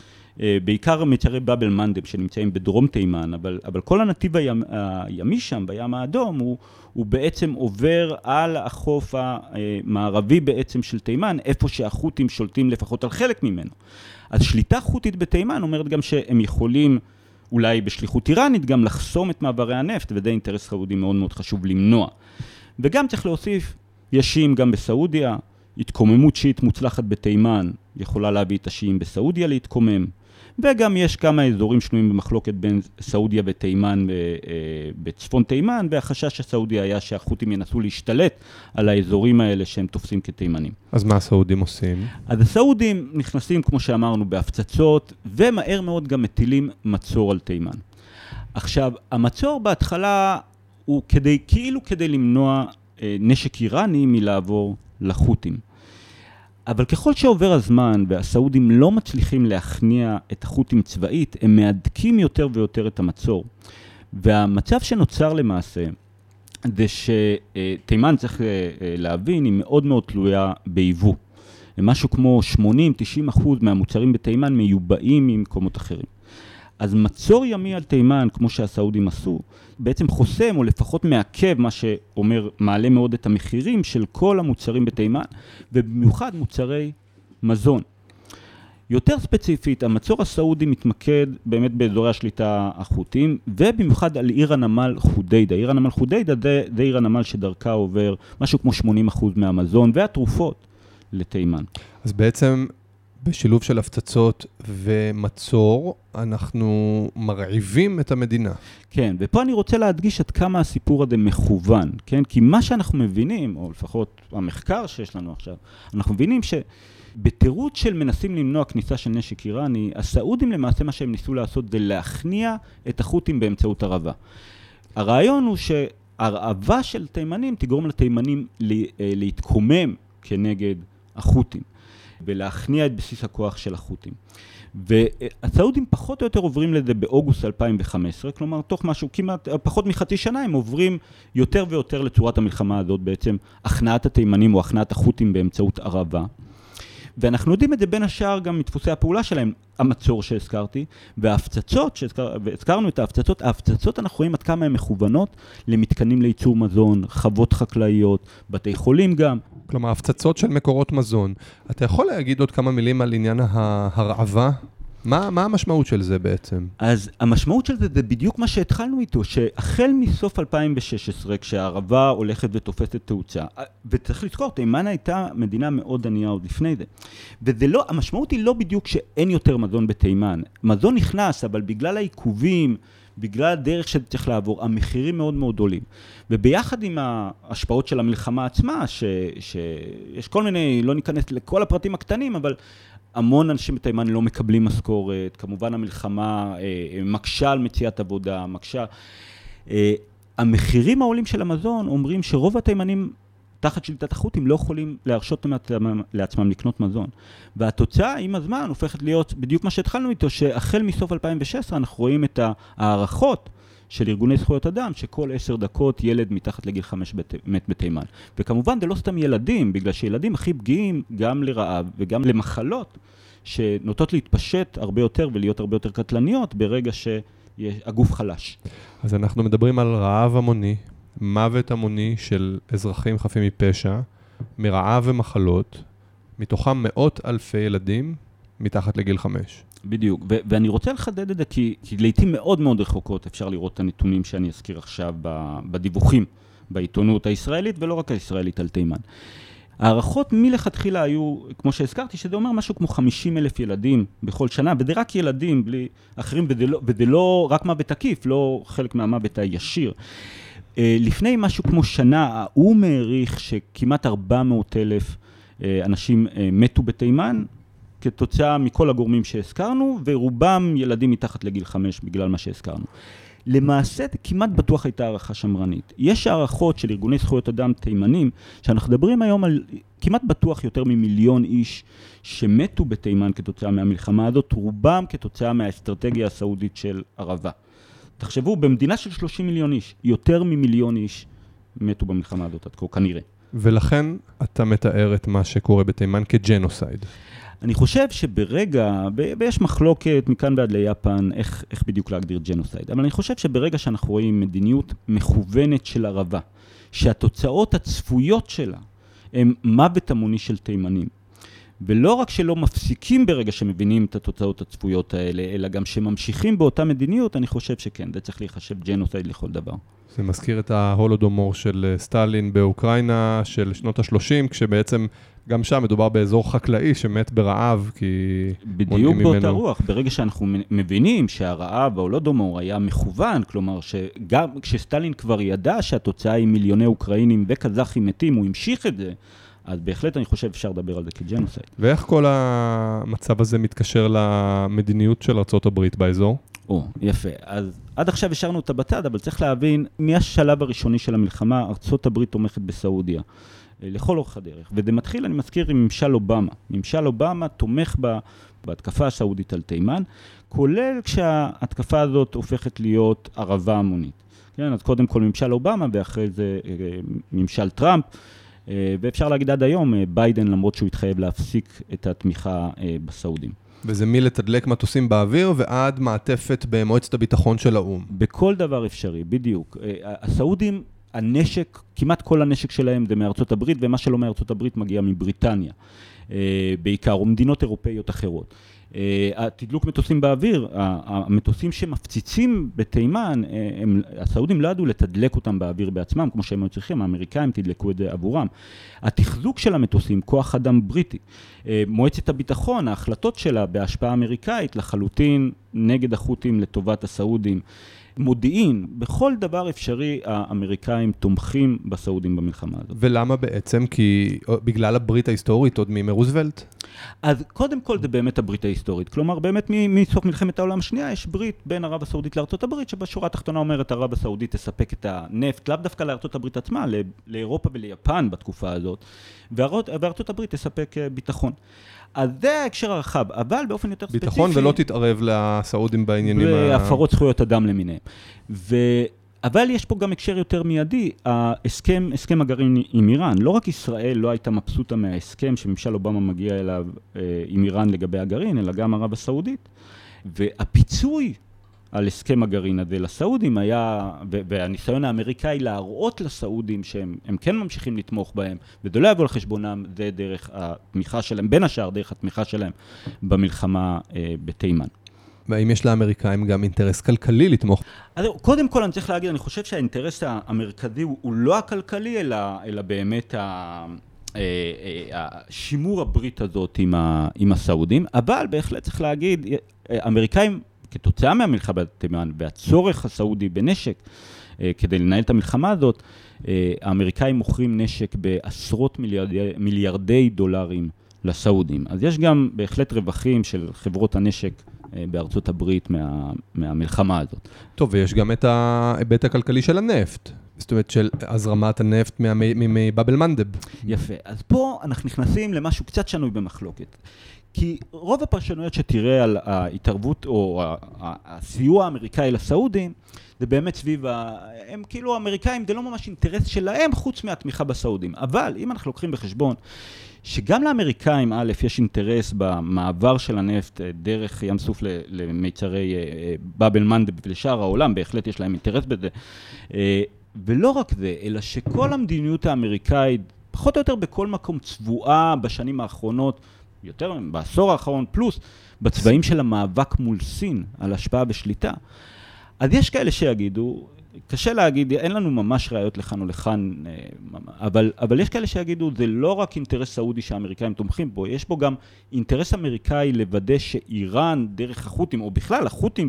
אה, בעיקר מצרי באבל מנדב שנמצאים בדרום תימן, אבל, אבל כל הנתיב הימ, הימי שם, בים האדום, הוא, הוא בעצם עובר על החוף המערבי בעצם של תימן, איפה שהחות'ים שולטים לפחות על חלק ממנו. אז שליטה חות'ית בתימן אומרת גם שהם יכולים, אולי בשליחות איראנית, גם לחסום את מעברי הנפט, וזה אינטרס סעודי מאוד מאוד חשוב למנוע. וגם צריך להוסיף, יש שיעים גם בסעודיה, התקוממות שיעית מוצלחת בתימן יכולה להביא את השיעים בסעודיה להתקומם. וגם יש כמה אזורים שנויים במחלוקת בין סעודיה ותימן אה, בצפון תימן, והחשש הסעודי היה שהחות'ים ינסו להשתלט על האזורים האלה שהם תופסים כתימנים. אז מה הסעודים עושים? אז הסעודים נכנסים, כמו שאמרנו, בהפצצות, ומהר מאוד גם מטילים מצור על תימן. עכשיו, המצור בהתחלה הוא כדי, כאילו כדי למנוע אה, נשק איראני מלעבור לחות'ים. אבל ככל שעובר הזמן והסעודים לא מצליחים להכניע את החות'ים צבאית, הם מהדקים יותר ויותר את המצור. והמצב שנוצר למעשה, זה שתימן, צריך אה, אה, להבין, היא מאוד מאוד תלויה ביבוא. משהו כמו 80-90 אחוז מהמוצרים בתימן מיובאים ממקומות אחרים. אז מצור ימי על תימן, כמו שהסעודים עשו, בעצם חוסם או לפחות מעכב, מה שאומר, מעלה מאוד את המחירים של כל המוצרים בתימן, ובמיוחד מוצרי מזון. יותר ספציפית, המצור הסעודי מתמקד באמת באזורי השליטה החות'ים, ובמיוחד על עיר הנמל חודיידה. עיר הנמל חודיידה זה, זה עיר הנמל שדרכה עובר משהו כמו 80% מהמזון והתרופות לתימן. אז בעצם בשילוב של הפצצות ומצור, אנחנו מרעיבים את המדינה. כן, ופה אני רוצה להדגיש עד כמה הסיפור הזה מכוון, כן? כי מה שאנחנו מבינים, או לפחות המחקר שיש לנו עכשיו, אנחנו מבינים שבתירוץ של מנסים למנוע כניסה של נשק איראני, הסעודים למעשה מה שהם ניסו לעשות זה להכניע את החות'ים באמצעות ערבה. הרעיון הוא שהרעבה של תימנים תגרום לתימנים אה, להתקומם כנגד החות'ים. ולהכניע את בסיס הכוח של החות'ים. והסעודים פחות או יותר עוברים לזה באוגוסט 2015, כלומר תוך משהו כמעט, פחות מחצי שנה הם עוברים יותר ויותר לצורת המלחמה הזאת בעצם, הכנעת התימנים או הכנעת החות'ים באמצעות ערבה. ואנחנו יודעים את זה בין השאר גם מדפוסי הפעולה שלהם, המצור שהזכרתי, וההפצצות, שהזכרנו את ההפצצות, ההפצצות אנחנו רואים עד כמה הן מכוונות למתקנים לייצור מזון, חוות חקלאיות, בתי חולים גם. כלומר, הפצצות של מקורות מזון. אתה יכול להגיד עוד כמה מילים על עניין ההרעבה? מה, מה המשמעות של זה בעצם? אז המשמעות של זה זה בדיוק מה שהתחלנו איתו, שהחל מסוף 2016, כשהערבה הולכת ותופסת תאוצה, וצריך לזכור, תימן הייתה מדינה מאוד ענייה עוד לפני זה. וזה לא, המשמעות היא לא בדיוק שאין יותר מזון בתימן. מזון נכנס, אבל בגלל העיכובים, בגלל הדרך שזה צריך לעבור, המחירים מאוד מאוד עולים. וביחד עם ההשפעות של המלחמה עצמה, ש, שיש כל מיני, לא ניכנס לכל הפרטים הקטנים, אבל המון אנשים בתימן לא מקבלים משכורת, כמובן המלחמה אה, מקשה על מציאת עבודה, מקשה... אה, המחירים העולים של המזון אומרים שרוב התימנים תחת שליטת החות'ים לא יכולים להרשות לעצמם לקנות מזון. והתוצאה עם הזמן הופכת להיות בדיוק מה שהתחלנו איתו, שהחל מסוף 2016 אנחנו רואים את ההערכות של ארגוני זכויות אדם, שכל עשר דקות ילד מתחת לגיל חמש מת בתימן. וכמובן זה לא סתם ילדים, בגלל שילדים הכי פגיעים גם לרעב וגם למחלות שנוטות להתפשט הרבה יותר ולהיות הרבה יותר קטלניות ברגע שהגוף חלש. אז אנחנו מדברים על רעב המוני, מוות המוני של אזרחים חפים מפשע, מרעב ומחלות, מתוכם מאות אלפי ילדים מתחת לגיל חמש. בדיוק, ו- ואני רוצה לחדד את זה כי, כי לעיתים מאוד מאוד רחוקות אפשר לראות את הנתונים שאני אזכיר עכשיו בדיווחים בעיתונות הישראלית ולא רק הישראלית על תימן. הערכות מלכתחילה היו, כמו שהזכרתי, שזה אומר משהו כמו 50 אלף ילדים בכל שנה, וזה רק ילדים, בלי אחרים, וזה לא, לא רק מוות עקיף, לא חלק מהמוות הישיר. אה, לפני משהו כמו שנה, האו"ם העריך שכמעט 400 אלף אה, אנשים אה, מתו בתימן, כתוצאה מכל הגורמים שהזכרנו, ורובם ילדים מתחת לגיל חמש בגלל מה שהזכרנו. למעשה כמעט בטוח הייתה הערכה שמרנית. יש הערכות של ארגוני זכויות אדם תימנים, שאנחנו מדברים היום על כמעט בטוח יותר ממיליון איש שמתו בתימן כתוצאה מהמלחמה הזאת, רובם כתוצאה מהאסטרטגיה הסעודית של ערבה. תחשבו, במדינה של 30 מיליון איש, יותר ממיליון איש מתו במלחמה הזאת עד כה, כנראה. ולכן אתה מתאר את מה שקורה בתימן כג'נוסייד. אני חושב שברגע, ויש מחלוקת מכאן ועד ליפן, איך, איך בדיוק להגדיר ג'נוסייד, אבל אני חושב שברגע שאנחנו רואים מדיניות מכוונת של ערבה, שהתוצאות הצפויות שלה הם מוות המוני של תימנים, ולא רק שלא מפסיקים ברגע שמבינים את התוצאות הצפויות האלה, אלא גם שממשיכים באותה מדיניות, אני חושב שכן, זה צריך להיחשב ג'נוסייד לכל דבר. זה מזכיר את ההולודומור של אה, סטלין באוקראינה של שנות ה-30, כשבעצם גם שם מדובר באזור חקלאי שמת ברעב, כי בדיוק באותה ממנו... רוח, ברגע שאנחנו מבינים שהרעב, ההולודומור, היה מכוון, כלומר שגם כשסטלין כבר ידע שהתוצאה היא מיליוני אוקראינים וקזחים מתים, הוא המשיך את זה. אז בהחלט אני חושב אפשר לדבר על זה כג'נוסייד. ואיך כל המצב הזה מתקשר למדיניות של ארה"ב באזור? או, יפה. אז עד עכשיו השארנו אותה בצד, אבל צריך להבין, מהשלב הראשוני של המלחמה, ארה"ב תומכת בסעודיה. אה, לכל אורך הדרך. וזה מתחיל, אני מזכיר, עם ממשל אובמה. ממשל אובמה תומך בה, בהתקפה הסעודית על תימן, כולל כשההתקפה הזאת הופכת להיות ערבה המונית. כן, אז קודם כל ממשל אובמה ואחרי זה אה, ממשל טראמפ. אה, ואפשר להגיד עד היום, ביידן, למרות שהוא התחייב להפסיק את התמיכה בסעודים. וזה מלתדלק מטוסים באוויר ועד מעטפת במועצת הביטחון של האו"ם. בכל דבר אפשרי, בדיוק. הסעודים הנשק, כמעט כל הנשק שלהם זה מארצות הברית, ומה שלא מארצות הברית מגיע מבריטניה אה, בעיקר, או מדינות אירופאיות אחרות. אה, התדלוק מטוסים באוויר, המטוסים שמפציצים בתימן, אה, הם, הסעודים לא ידעו לתדלק אותם באוויר בעצמם, כמו שהם היו צריכים, האמריקאים תדלקו את זה עבורם. התחזוק של המטוסים, כוח אדם בריטי, מועצת הביטחון, ההחלטות שלה בהשפעה אמריקאית לחלוטין נגד החות'ים לטובת הסעודים. מודיעין, בכל דבר אפשרי האמריקאים תומכים בסעודים במלחמה הזאת. ולמה בעצם? כי בגלל הברית ההיסטורית עוד מימי רוזוולט? אז קודם כל זה באמת הברית ההיסטורית. כלומר, באמת מסוף מלחמת העולם השנייה יש ברית בין ערב הסעודית לארצות הברית, שבשורה התחתונה אומרת ערב הסעודית תספק את הנפט, לאו דווקא לארצות הברית עצמה, לאירופה וליפן בתקופה הזאת, וארצות הברית תספק אה, ביטחון. אז זה ההקשר הרחב, אבל באופן יותר ספציפי... ביטחון ולא תתערב לסעודים בעניינים... בהפרות זכויות אדם למיניהם. ו... אבל יש פה גם הקשר יותר מיידי, ההסכם, הסכם הגרעין עם איראן. לא רק ישראל לא הייתה מבסוטה מההסכם שממשל אובמה מגיע אליו אה, עם איראן לגבי הגרעין, אלא גם ערב הסעודית. והפיצוי על הסכם הגרעין הזה לסעודים היה, והניסיון האמריקאי להראות לסעודים שהם כן ממשיכים לתמוך בהם, וזה לא יבוא לחשבונם, זה דרך התמיכה שלהם, בין השאר דרך התמיכה שלהם במלחמה אה, בתימן. והאם יש לאמריקאים גם אינטרס כלכלי לתמוך? אז קודם כל אני צריך להגיד, אני חושב שהאינטרס המרכזי הוא, הוא לא הכלכלי, אלא, אלא באמת ה... אה, אה, שימור הברית הזאת עם, ה, עם הסעודים, אבל בהחלט צריך להגיד, האמריקאים כתוצאה מהמלחמה בתימן והצורך הסעודי בנשק אה, כדי לנהל את המלחמה הזאת, אה, האמריקאים מוכרים נשק בעשרות מיליארדי, מיליארדי דולרים לסעודים. אז יש גם בהחלט רווחים של חברות הנשק אה, בארצות הברית מה, מהמלחמה הזאת. טוב, ויש גם את ההיבט הכלכלי של הנפט. זאת אומרת, של הזרמת הנפט מבאבל מנדב. יפה. אז פה אנחנו נכנסים למשהו קצת שנוי במחלוקת. כי רוב הפרשנויות שתראה על ההתערבות או הסיוע האמריקאי לסעודים, זה באמת סביב ה... הם כאילו האמריקאים, זה לא ממש אינטרס שלהם חוץ מהתמיכה בסעודים. אבל אם אנחנו לוקחים בחשבון שגם לאמריקאים, א', יש אינטרס במעבר של הנפט אה, דרך ים סוף למיצרי אה, אה, באבל מנדב ולשאר העולם, בהחלט יש להם אינטרס בזה. ולא רק זה, אלא שכל המדיניות האמריקאית, פחות או יותר בכל מקום צבועה בשנים האחרונות, יותר בעשור האחרון פלוס, בצבעים של המאבק מול סין על השפעה ושליטה. אז יש כאלה שיגידו, קשה להגיד, אין לנו ממש ראיות לכאן או לכאן, אה, אבל, אבל יש כאלה שיגידו, זה לא רק אינטרס סעודי שהאמריקאים תומכים בו, יש בו גם אינטרס אמריקאי לוודא שאיראן, דרך החות'ים, או בכלל החות'ים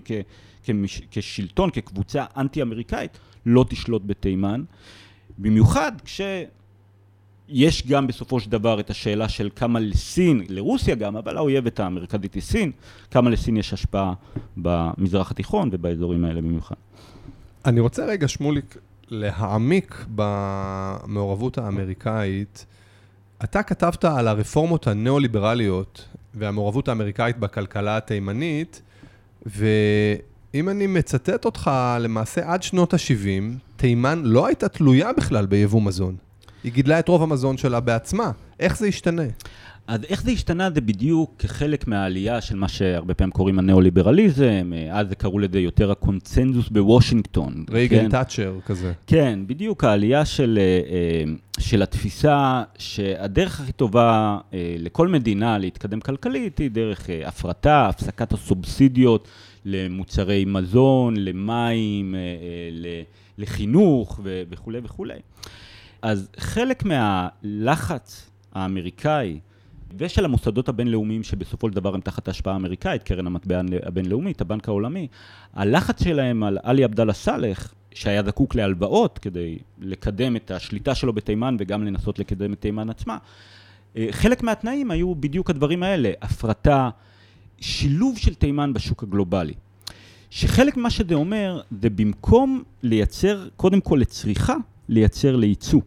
כשלטון, כקבוצה אנטי-אמריקאית, לא תשלוט בתימן. במיוחד כש... יש גם בסופו של דבר את השאלה של כמה לסין, לרוסיה גם, אבל האויבת המרכזית היא סין, כמה לסין יש השפעה במזרח התיכון ובאזורים האלה במיוחד. אני רוצה רגע, שמוליק, להעמיק במעורבות האמריקאית. אתה כתבת על הרפורמות הניאו-ליברליות והמעורבות האמריקאית בכלכלה התימנית, ואם אני מצטט אותך, למעשה עד שנות ה-70, תימן לא הייתה תלויה בכלל ביבוא מזון. היא גידלה את רוב המזון שלה בעצמה. איך זה ישתנה? אז איך זה השתנה זה בדיוק כחלק מהעלייה של מה שהרבה פעמים קוראים הניאו-ליברליזם, אז זה קראו לזה יותר הקונצנזוס בוושינגטון. רייגן כן? תאצ'ר כזה. כן, בדיוק העלייה של, אה, אה, של התפיסה שהדרך הכי טובה אה, לכל מדינה להתקדם כלכלית היא דרך הפרטה, הפסקת הסובסידיות למוצרי מזון, למים, לחינוך וכולי וכולי. אז חלק מהלחץ האמריקאי ושל המוסדות הבינלאומיים שבסופו של דבר הם תחת ההשפעה האמריקאית, קרן המטבע הבינלאומית, הבנק העולמי, הלחץ שלהם על עלי עבדאללה סאלח, שהיה זקוק להלוואות כדי לקדם את השליטה שלו בתימן וגם לנסות לקדם את תימן עצמה, אה, חלק מהתנאים היו בדיוק הדברים האלה, הפרטה, שילוב של תימן בשוק הגלובלי. שחלק ממה שזה אומר, זה במקום לייצר קודם כל לצריכה, לייצר לייצוא.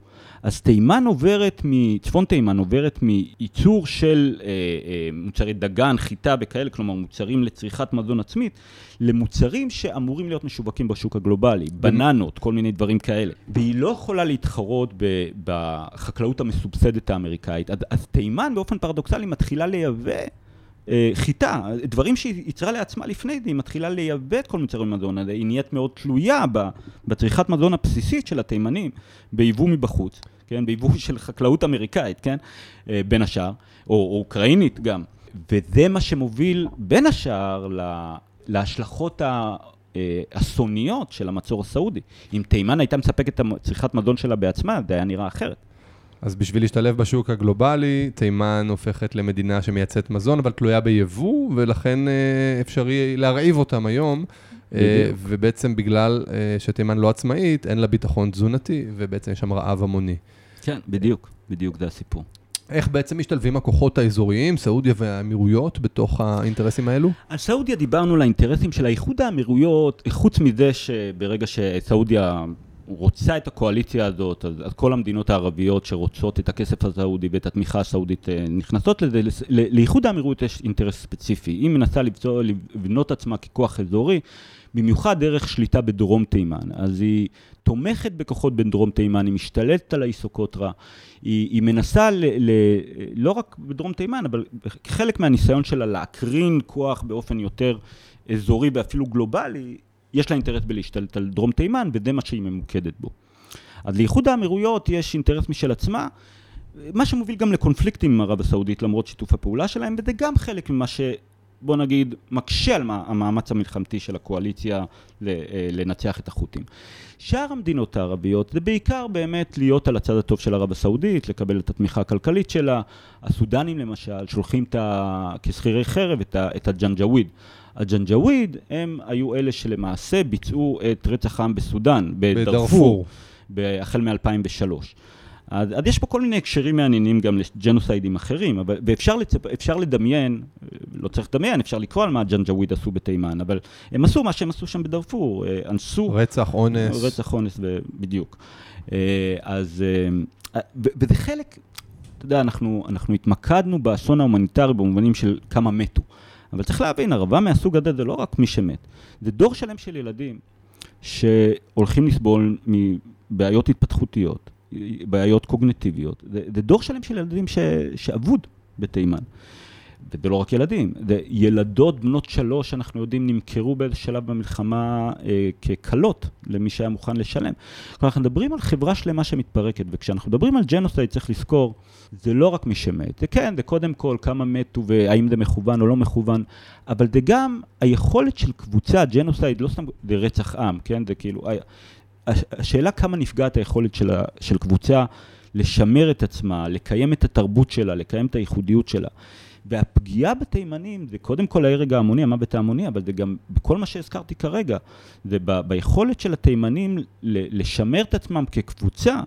אז תימן עוברת, צפון תימן עוברת מייצור של אה, אה, מוצרי דגן, חיטה וכאלה, כלומר מוצרים לצריכת מזון עצמית, למוצרים שאמורים להיות משווקים בשוק הגלובלי, בננות, כל מיני דברים כאלה. והיא לא יכולה להתחרות בחקלאות המסובסדת האמריקאית. אז, אז תימן באופן פרדוקסלי מתחילה לייבא חיטה, דברים שהיא ייצרה לעצמה לפני זה, היא מתחילה לייבא את כל מוצרי המזון הזה, היא נהיית מאוד תלויה בצריכת מזון הבסיסית של התימנים, ביבוא מבחוץ, כן, ביבוא של חקלאות אמריקאית, כן, אה, בין השאר, או, או אוקראינית גם, וזה מה שמוביל בין השאר לה, להשלכות האסוניות של המצור הסעודי. אם תימן הייתה מספקת את צריכת מזון שלה בעצמה, זה היה נראה אחרת. אז בשביל להשתלב בשוק הגלובלי, תימן הופכת למדינה שמייצאת מזון, אבל תלויה ביבוא, ולכן אה, אפשרי להרעיב אותם היום. אה, בדיוק. ובעצם בגלל אה, שתימן לא עצמאית, אין לה ביטחון תזונתי, ובעצם יש שם רעב המוני. כן, בדיוק, בדיוק זה הסיפור. איך בעצם משתלבים הכוחות האזוריים, סעודיה והאמירויות, בתוך האינטרסים האלו? על סעודיה דיברנו על האינטרסים של האיחוד האמירויות, חוץ מזה שברגע שסעודיה רוצה את הקואליציה הזאת, אז, אז כל המדינות הערביות שרוצות את הכסף הסעודי ואת התמיכה הסעודית אה, נכנסות לזה, לאיחוד האמירויות יש אינטרס ספציפי. היא מנסה לבצוע, לבנות עצמה ככוח אזורי, במיוחד דרך שליטה בדרום תימן. אז היא תומכת בכוחות בדרום תימן, היא משתלטת על האיסוקוטרה, היא, היא מנסה ל, ל, לא רק בדרום תימן, אבל חלק מהניסיון שלה להקרין כוח באופן יותר אזורי ואפילו גלובלי, יש לה אינטרס בלהשתלט על דרום תימן, וזה מה שהיא ממוקדת בו. אז לאיחוד האמירויות יש אינטרס משל עצמה, מה שמוביל גם לקונפליקטים עם ערב הסעודית למרות שיתוף הפעולה שלהם, וזה גם חלק ממה ש... בוא נגיד, מקשה על המאמץ המלחמתי של הקואליציה אה, לנצח את החות'ים. שאר המדינות הערביות זה בעיקר באמת להיות על הצד הטוב של ערב הסעודית, לקבל את התמיכה הכלכלית שלה. הסודנים למשל שולחים ה... כשכירי חרב את, ה... את הג'נג'וויד. הג'נג'וויד הם היו אלה שלמעשה ביצעו את רצח העם בסודאן, בדארפור, החל מ-2003. אז, אז יש פה כל מיני הקשרים מעניינים גם לג'נוסיידים אחרים, אבל, ואפשר לצפ, לדמיין, לא צריך לדמיין, אפשר לקרוא על מה הג'נג'וויד עשו בתימן, אבל הם עשו מה שהם עשו שם בדארפור, אה, אנסו... רצח, אונס. רצח, אונס, בדיוק. אה, אז, אה, וזה חלק, אתה יודע, אנחנו, אנחנו התמקדנו באסון ההומניטרי במובנים של כמה מתו. אבל צריך להבין, ערבה מהסוג הזה זה לא רק מי שמת, זה דור שלם של ילדים שהולכים לסבול מבעיות התפתחותיות, בעיות קוגנטיביות. זה, זה דור שלם של ילדים שאבוד בתימן. וזה לא רק ילדים, ילדות בנות שלוש, אנחנו יודעים, נמכרו באיזה שלב במלחמה אה, ככלות למי שהיה מוכן לשלם. כלומר, אנחנו מדברים על חברה שלמה שמתפרקת, וכשאנחנו מדברים על ג'נוסייד צריך לזכור, זה לא רק מי שמת, זה כן, זה קודם כל כמה מתו והאם זה מכוון או לא מכוון, אבל זה גם היכולת של קבוצה, ג'נוסייד, לא סתם, זה רצח עם, כן, זה כאילו, השאלה כמה נפגעת היכולת של, של קבוצה לשמר את עצמה, לקיים את התרבות שלה, לקיים את הייחודיות שלה. והפגיעה בתימנים זה קודם כל ההרג ההמוני, המוות ההמוני, אבל זה גם בכל מה שהזכרתי כרגע, זה ב, ביכולת של התימנים לשמר את עצמם כקבוצה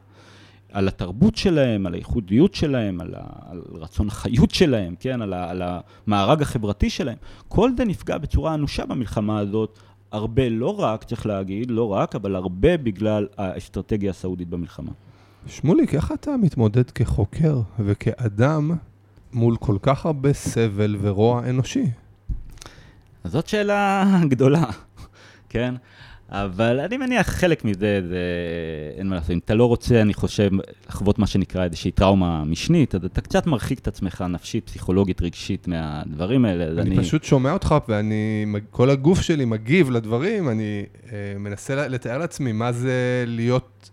על התרבות שלהם, על הייחודיות שלהם, על, ה, על רצון החיות שלהם, כן, על, ה, על המארג החברתי שלהם. כל זה נפגע בצורה אנושה במלחמה הזאת, הרבה לא רק, צריך להגיד, לא רק, אבל הרבה בגלל האסטרטגיה הסעודית במלחמה. שמוליק, איך אתה מתמודד כחוקר וכאדם מול כל כך הרבה סבל ורוע אנושי? אז זאת שאלה גדולה, כן? אבל אני מניח חלק מזה, זה אין מה לעשות. אם אתה לא רוצה, אני חושב, לחוות מה שנקרא איזושהי טראומה משנית, אז אתה קצת מרחיק את עצמך נפשית, פסיכולוגית, רגשית מהדברים האלה. אני, אני פשוט שומע אותך, ואני, כל הגוף שלי מגיב לדברים, אני אה, מנסה לתאר לעצמי מה זה להיות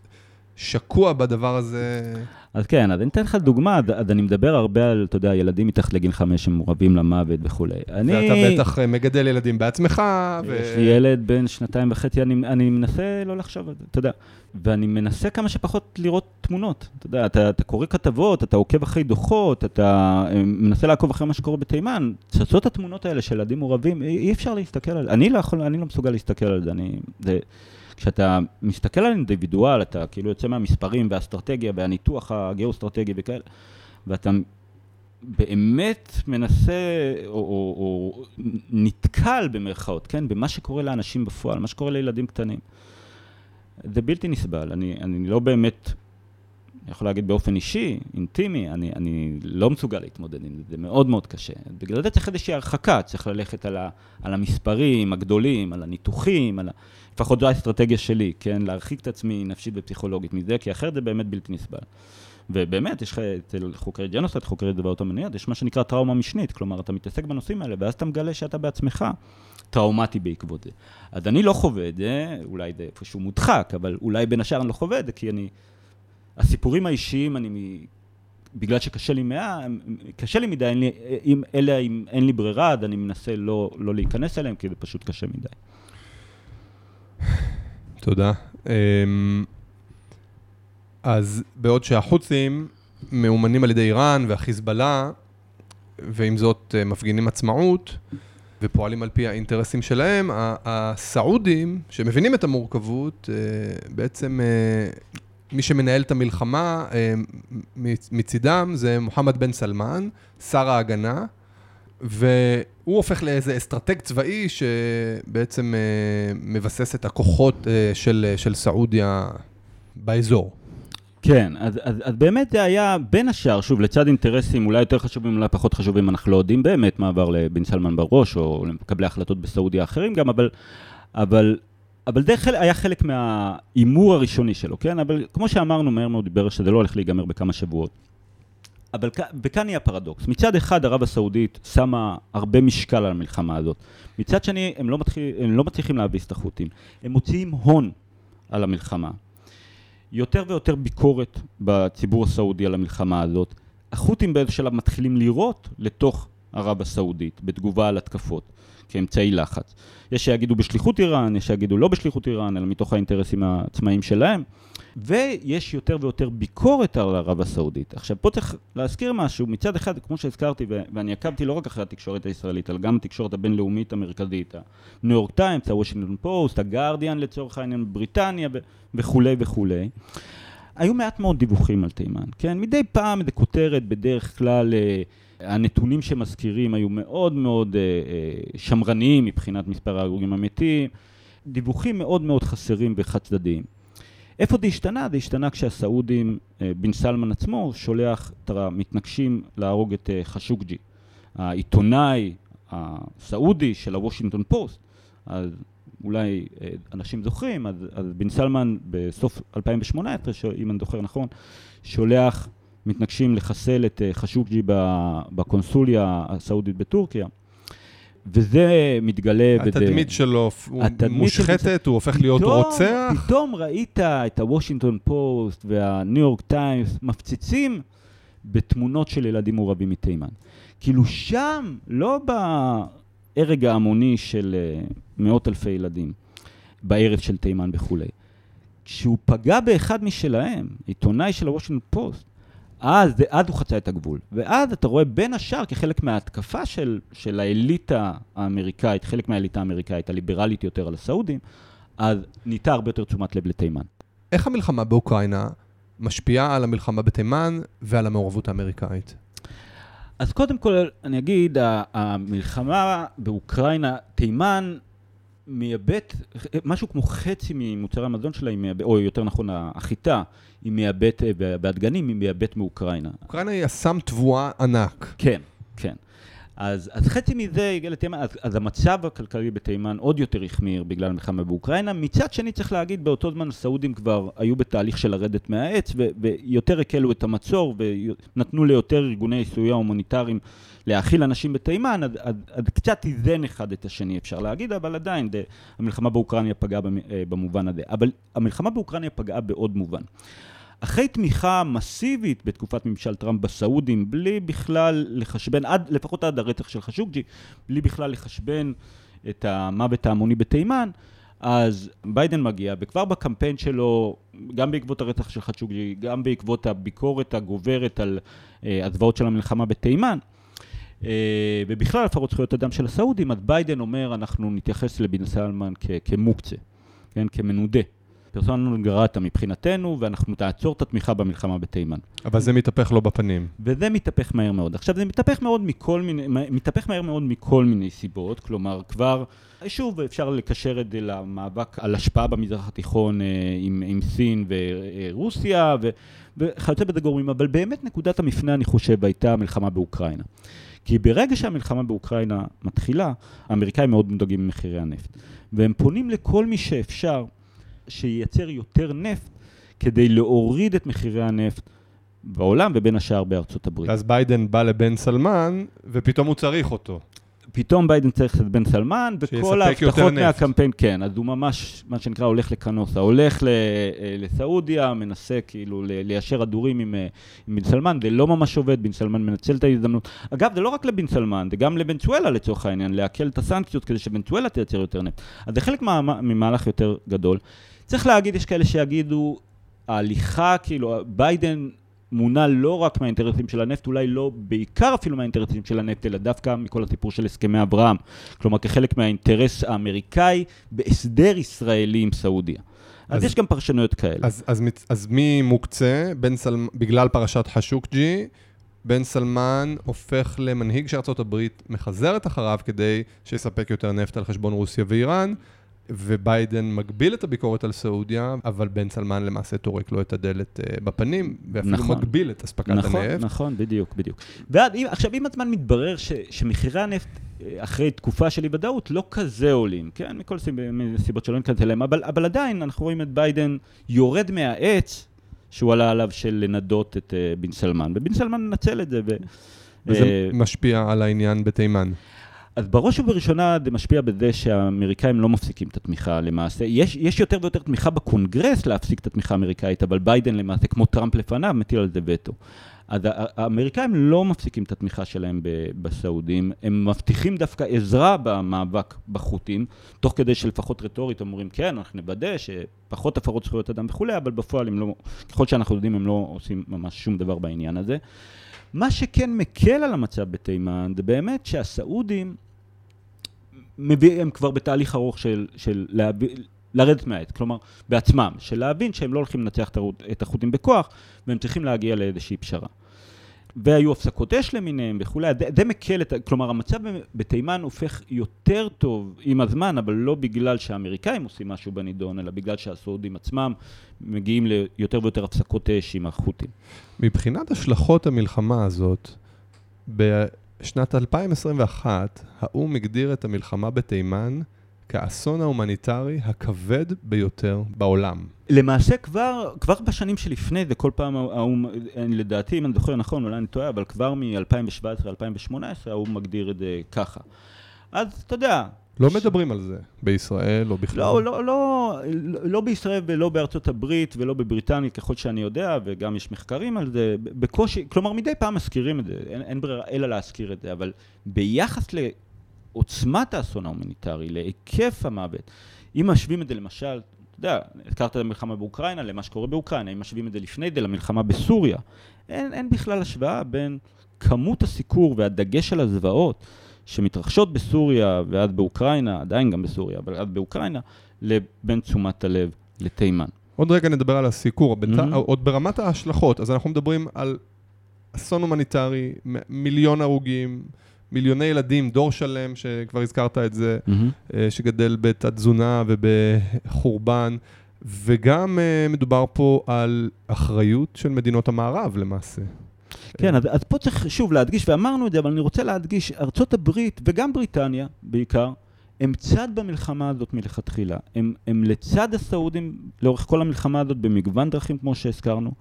שקוע בדבר הזה. אז כן, אז אני אתן לך דוגמה, אז אני מדבר הרבה על, אתה יודע, ילדים מתחת לגיל חמש שמעורבים למוות וכולי. אני... ואתה בטח אה, מגדל ילדים בעצמך, ו... יש לי ילד בן שנתיים וחצי, אני, אני מנסה לא לחשוב על זה, אתה יודע. ואני מנסה כמה שפחות לראות תמונות. אתה יודע, אתה, אתה קורא כתבות, אתה עוקב אחרי דוחות, אתה אה, מנסה לעקוב אחרי מה שקורה בתימן. צצות התמונות האלה של ילדים מעורבים, אי אפשר להסתכל על זה. אני לא יכול, אני לא מסוגל להסתכל על זה. אני... זה... כשאתה מסתכל על אינדיבידואל, אתה כאילו יוצא מהמספרים והאסטרטגיה והניתוח הגיאו-אסטרטגי וכאלה, ואתה באמת מנסה, או, או, או נתקל במרכאות, כן, במה שקורה לאנשים בפועל, מה שקורה לילדים קטנים. זה בלתי נסבל, אני, אני לא באמת, אני יכול להגיד באופן אישי, אינטימי, אני, אני לא מסוגל להתמודד עם זה, זה מאוד מאוד קשה. בגלל זה צריך איזושהי הרחקה, צריך ללכת על, ה, על המספרים הגדולים, על הניתוחים, על ה... לפחות זו האסטרטגיה שלי, כן? להרחיק את עצמי נפשית ופסיכולוגית מזה, כי אחרת זה באמת בלתי נסבל. ובאמת, יש לך אצל חוקרי ג'נוסייד, חוקרי דברות המניעת, יש מה שנקרא טראומה משנית, כלומר, אתה מתעסק בנושאים האלה, ואז אתה מגלה שאתה בעצמך טראומטי בעקבות זה. אז אני לא חווה את זה, אולי זה איפשהו מודחק, אבל אולי בין השאר אני לא חווה את זה, כי אני... הסיפורים האישיים, אני... בגלל שקשה לי מה... קשה לי מדי, אין לי, אם, אלא אם אין לי ברירה, אז אני מנסה לא, לא להיכנס אליהם, כי זה פשוט קשה מדי. תודה. אמ, אז בעוד שהחות'ים מאומנים על ידי איראן והחיזבאללה, ועם זאת אה, מפגינים עצמאות ופועלים על פי האינטרסים שלהם, הסעודים, שמבינים את המורכבות, אה, בעצם אה, מי שמנהל את המלחמה מצידם זה מוחמד בן סלמן, שר ההגנה. והוא הופך לאיזה אסטרטג צבאי שבעצם אה, מבסס את הכוחות אה, של, אה, של סעודיה באזור. כן, אז, אז, אז באמת זה היה בין השאר, שוב, לצד אינטרסים אולי יותר חשובים, אולי פחות חשובים, אנחנו לא יודעים באמת מה עבר לבן סלמן בראש, או למקבלי החלטות בסעודיה אחרים גם, אבל אבל, אבל זה חל, היה חלק מההימור הראשוני שלו, כן? אבל כמו שאמרנו, מהר מאוד דיבר שזה לא הולך להיגמר בכמה שבועות. אבל וכאן יהיה הפרדוקס. מצד אחד, ערב הסעודית שמה הרבה משקל על המלחמה הזאת. מצד שני, הם לא, מתחיל, הם לא מצליחים להביס את החות'ים. הם מוציאים הון על המלחמה. יותר ויותר ביקורת בציבור הסעודי על המלחמה הזאת. החות'ים באיזה שלב מתחילים לירות לתוך ערב הסעודית בתגובה על התקפות כאמצעי לחץ. יש שיגידו בשליחות איראן, יש שיגידו לא בשליחות איראן, אלא מתוך האינטרסים העצמאיים שלהם. ויש יותר ויותר ביקורת על ערב הסעודית. עכשיו, פה צריך להזכיר משהו, מצד אחד, כמו שהזכרתי, ואני עקבתי לא רק אחרי התקשורת הישראלית, אלא גם התקשורת הבינלאומית המרכזית, הניו יורק טיימס, הוושינגטון פוסט, הגרדיאן לצורך העניין, בריטניה וכולי וכולי. היו מעט מאוד דיווחים על תימן, כן? מדי פעם איזה כותרת, בדרך כלל אה, הנתונים שמזכירים היו מאוד מאוד אה, אה, שמרניים מבחינת מספר ההרוגים המתים, דיווחים מאוד מאוד חסרים וחד צדדיים. איפה זה השתנה? זה השתנה כשהסעודים, אה, בן סלמן עצמו, שולח את המתנקשים להרוג את חשוקג'י, העיתונאי הסעודי של הוושינגטון פוסט. אז אולי אנשים זוכרים, אז, אז בן סלמן בסוף 2018, אם אני זוכר נכון, שולח מתנקשים לחסל את חשוקג'י בקונסוליה הסעודית בטורקיה. וזה מתגלה... התדמית בד... שלו התדמית מושחתת, של... הוא הופך להיות פתאום, רוצח? פתאום ראית את הוושינגטון פוסט והניו יורק טיימס מפציצים בתמונות של ילדים מעורבים מתימן. כאילו שם, לא בהרג ההמוני של אה, מאות אלפי ילדים, בערב של תימן וכולי. כשהוא פגע באחד משלהם, עיתונאי של הוושינגטון פוסט, אז, אז הוא חצה את הגבול. ואז אתה רואה בין השאר כחלק מההתקפה של, של האליטה האמריקאית, חלק מהאליטה האמריקאית, הליברלית יותר על הסעודים, אז ניתה הרבה יותר תשומת לב לתימן. איך המלחמה באוקראינה משפיעה על המלחמה בתימן ועל המעורבות האמריקאית? אז קודם כל, אני אגיד, המלחמה באוקראינה, תימן מייבאת, משהו כמו חצי ממוצרי המזון שלה, או יותר נכון, החיטה, היא מייבאת, והדגנים היא מייבאת מאוקראינה. אוקראינה היא אסם תבואה ענק. כן, כן. אז, אז חצי מזה הגיע לתימן, אז, אז המצב הכלכלי בתימן עוד יותר החמיר בגלל המלחמה באוקראינה. מצד שני צריך להגיד, באותו זמן הסעודים כבר היו בתהליך של לרדת מהעץ, ו, ויותר הקלו את המצור, ונתנו ליותר ארגוני סיוע הומניטריים להאכיל אנשים בתימן, אז, אז, אז קצת איזן אחד את השני אפשר להגיד, אבל עדיין דה, המלחמה באוקראינה פגעה אה, במובן הזה. אבל המלחמה באוקראינה פגעה בעוד מובן. אחרי תמיכה מסיבית בתקופת ממשל טראמפ בסעודים, בלי בכלל לחשבן, עד, לפחות עד הרצח של חשוקג'י, בלי בכלל לחשבן את המוות ההמוני בתימן, אז ביידן מגיע, וכבר בקמפיין שלו, גם בעקבות הרצח של חצ'וג'י, גם בעקבות הביקורת הגוברת על uh, הזוועות של המלחמה בתימן, ובכלל הפרות זכויות אדם של הסעודים, אז ביידן אומר, אנחנו נתייחס לבן סלמן כמוקצה, כן, כמנודה. פרסונה נון גרטה מבחינתנו, ואנחנו נעצור את התמיכה במלחמה בתימן. אבל זה מתהפך לו בפנים. וזה מתהפך מהר מאוד. עכשיו, זה מתהפך מאוד מכל מיני, מתהפך מהר מאוד מכל מיני סיבות, כלומר, כבר, שוב, אפשר לקשר את זה למאבק על השפעה במזרח התיכון אה, עם, עם סין ורוסיה, ו, וכיוצא בזה גורמים, אבל באמת נקודת המפנה, אני חושב, הייתה המלחמה באוקראינה. כי ברגע שהמלחמה באוקראינה מתחילה, האמריקאים מאוד מודאגים ממחירי הנפט. והם פונים לכל מי שאפשר שייצר יותר נפט כדי להוריד את מחירי הנפט בעולם ובין השאר בארצות הברית. אז ביידן בא לבן סלמן ופתאום הוא צריך אותו. פתאום ביידן צריך את בן סלמן, וכל ההבטחות מהקמפיין, כן, אז הוא ממש, מה שנקרא, הולך לקנוסה, הולך אה, לסעודיה, מנסה כאילו ליישר הדורים עם, אה, עם בן סלמן, זה לא ממש עובד, בן סלמן מנצל את ההזדמנות. אגב, זה לא רק לבן סלמן, זה גם לבנצואלה לצורך העניין, להקל את הסנקציות כדי שבנצואלה תייצר יותר נפט. אז זה חלק ממהלך יותר גדול. צריך להגיד, יש כאלה שיגידו, ההליכה, כאילו, ביידן מונע לא רק מהאינטרסים של הנפט, אולי לא בעיקר אפילו מהאינטרסים של הנפט, אלא דווקא מכל הסיפור של הסכמי אברהם. כלומר, כחלק מהאינטרס האמריקאי בהסדר ישראלי עם סעודיה. אז, אז יש גם פרשנויות כאלה. אז, אז, אז ממוקצה, בן סלמ... בגלל פרשת חשוקג'י, בן סלמן הופך למנהיג שארצות הברית מחזרת אחריו כדי שיספק יותר נפט על חשבון רוסיה ואיראן. וביידן מגביל את הביקורת על סעודיה, אבל בן סלמן למעשה טורק לו את הדלת אה, בפנים, ואפילו נכון, מגביל את אספקת נכון, הנפט. נכון, נכון, בדיוק, בדיוק. ועכשיו, עם הזמן מתברר ש, שמחירי הנפט אחרי תקופה של אי ודאות, לא כזה עולים, כן? מכל סיבות שלא ניכנס אליהם, אבל, אבל עדיין אנחנו רואים את ביידן יורד מהעץ שהוא עלה עליו של לנדות את אה, בן סלמן, ובן סלמן מנצל את זה. ו, וזה משפיע על העניין בתימן. אז בראש ובראשונה זה משפיע בזה שהאמריקאים לא מפסיקים את התמיכה למעשה. יש, יש יותר ויותר תמיכה בקונגרס להפסיק את התמיכה האמריקאית, אבל ביידן למעשה, כמו טראמפ לפניו, מטיל על זה וטו. אז האמריקאים לא מפסיקים את התמיכה שלהם בסעודים, הם מבטיחים דווקא עזרה במאבק בחות'ים, תוך כדי שלפחות רטורית אומרים, כן, אנחנו נוודא שפחות הפרות זכויות אדם וכולי, אבל בפועל הם לא, ככל שאנחנו יודעים, הם לא עושים ממש שום דבר בעניין הזה. מה שכן מקל על המצב בתימן, זה באמת שהסעודים, מביא, הם כבר בתהליך ארוך של, של להביא, לרדת מהעץ, כלומר, בעצמם, של להבין שהם לא הולכים לנצח את החות'ים בכוח, והם צריכים להגיע לאיזושהי פשרה. והיו הפסקות אש למיניהם וכולי, זה מקל את, כלומר המצב בתימן הופך יותר טוב עם הזמן, אבל לא בגלל שהאמריקאים עושים משהו בנידון, אלא בגלל שהסעודים עצמם מגיעים ליותר ויותר הפסקות אש עם החות'ים. מבחינת השלכות המלחמה הזאת, בשנת 2021 האו"ם הגדיר את המלחמה בתימן כאסון ההומניטרי הכבד ביותר בעולם. למעשה כבר, כבר בשנים שלפני זה, כל פעם האו"ם, לדעתי, אם אני זוכר נכון, אולי אני טועה, אבל כבר מ-2017-2018 האו"ם מגדיר את זה ככה. אז אתה יודע... לא ש... מדברים על זה בישראל או בכלל. לא, לא, לא, לא בישראל ולא בארצות הברית ולא בבריטניה, ככל שאני יודע, וגם יש מחקרים על זה, בקושי, כלומר מדי פעם מזכירים את זה, אין, אין ברירה אלא להזכיר את זה, אבל ביחס לעוצמת האסון ההומניטרי, להיקף המוות, אם משווים את זה למשל, אתה יודע, הזכרת את המלחמה באוקראינה למה שקורה באוקראינה, אם משווים את זה לפני זה למלחמה בסוריה, אין, אין בכלל השוואה בין כמות הסיקור והדגש על הזוועות שמתרחשות בסוריה ואז באוקראינה, עדיין גם בסוריה, אבל אז באוקראינה, לבין תשומת הלב לתימן. עוד רגע נדבר על הסיקור, מהמ. עוד ברמת ההשלכות, אז אנחנו מדברים על אסון הומניטרי, מיליון הרוגים, מיליוני ילדים, דור שלם, שכבר הזכרת את זה, mm-hmm. שגדל בתת-תזונה ובחורבן, וגם uh, מדובר פה על אחריות של מדינות המערב למעשה. כן, אז, אז פה צריך שוב להדגיש, ואמרנו את זה, אבל אני רוצה להדגיש, ארצות הברית וגם בריטניה בעיקר, הם צד במלחמה הזאת מלכתחילה. הם, הם לצד הסעודים לאורך כל המלחמה הזאת במגוון דרכים, כמו שהזכרנו.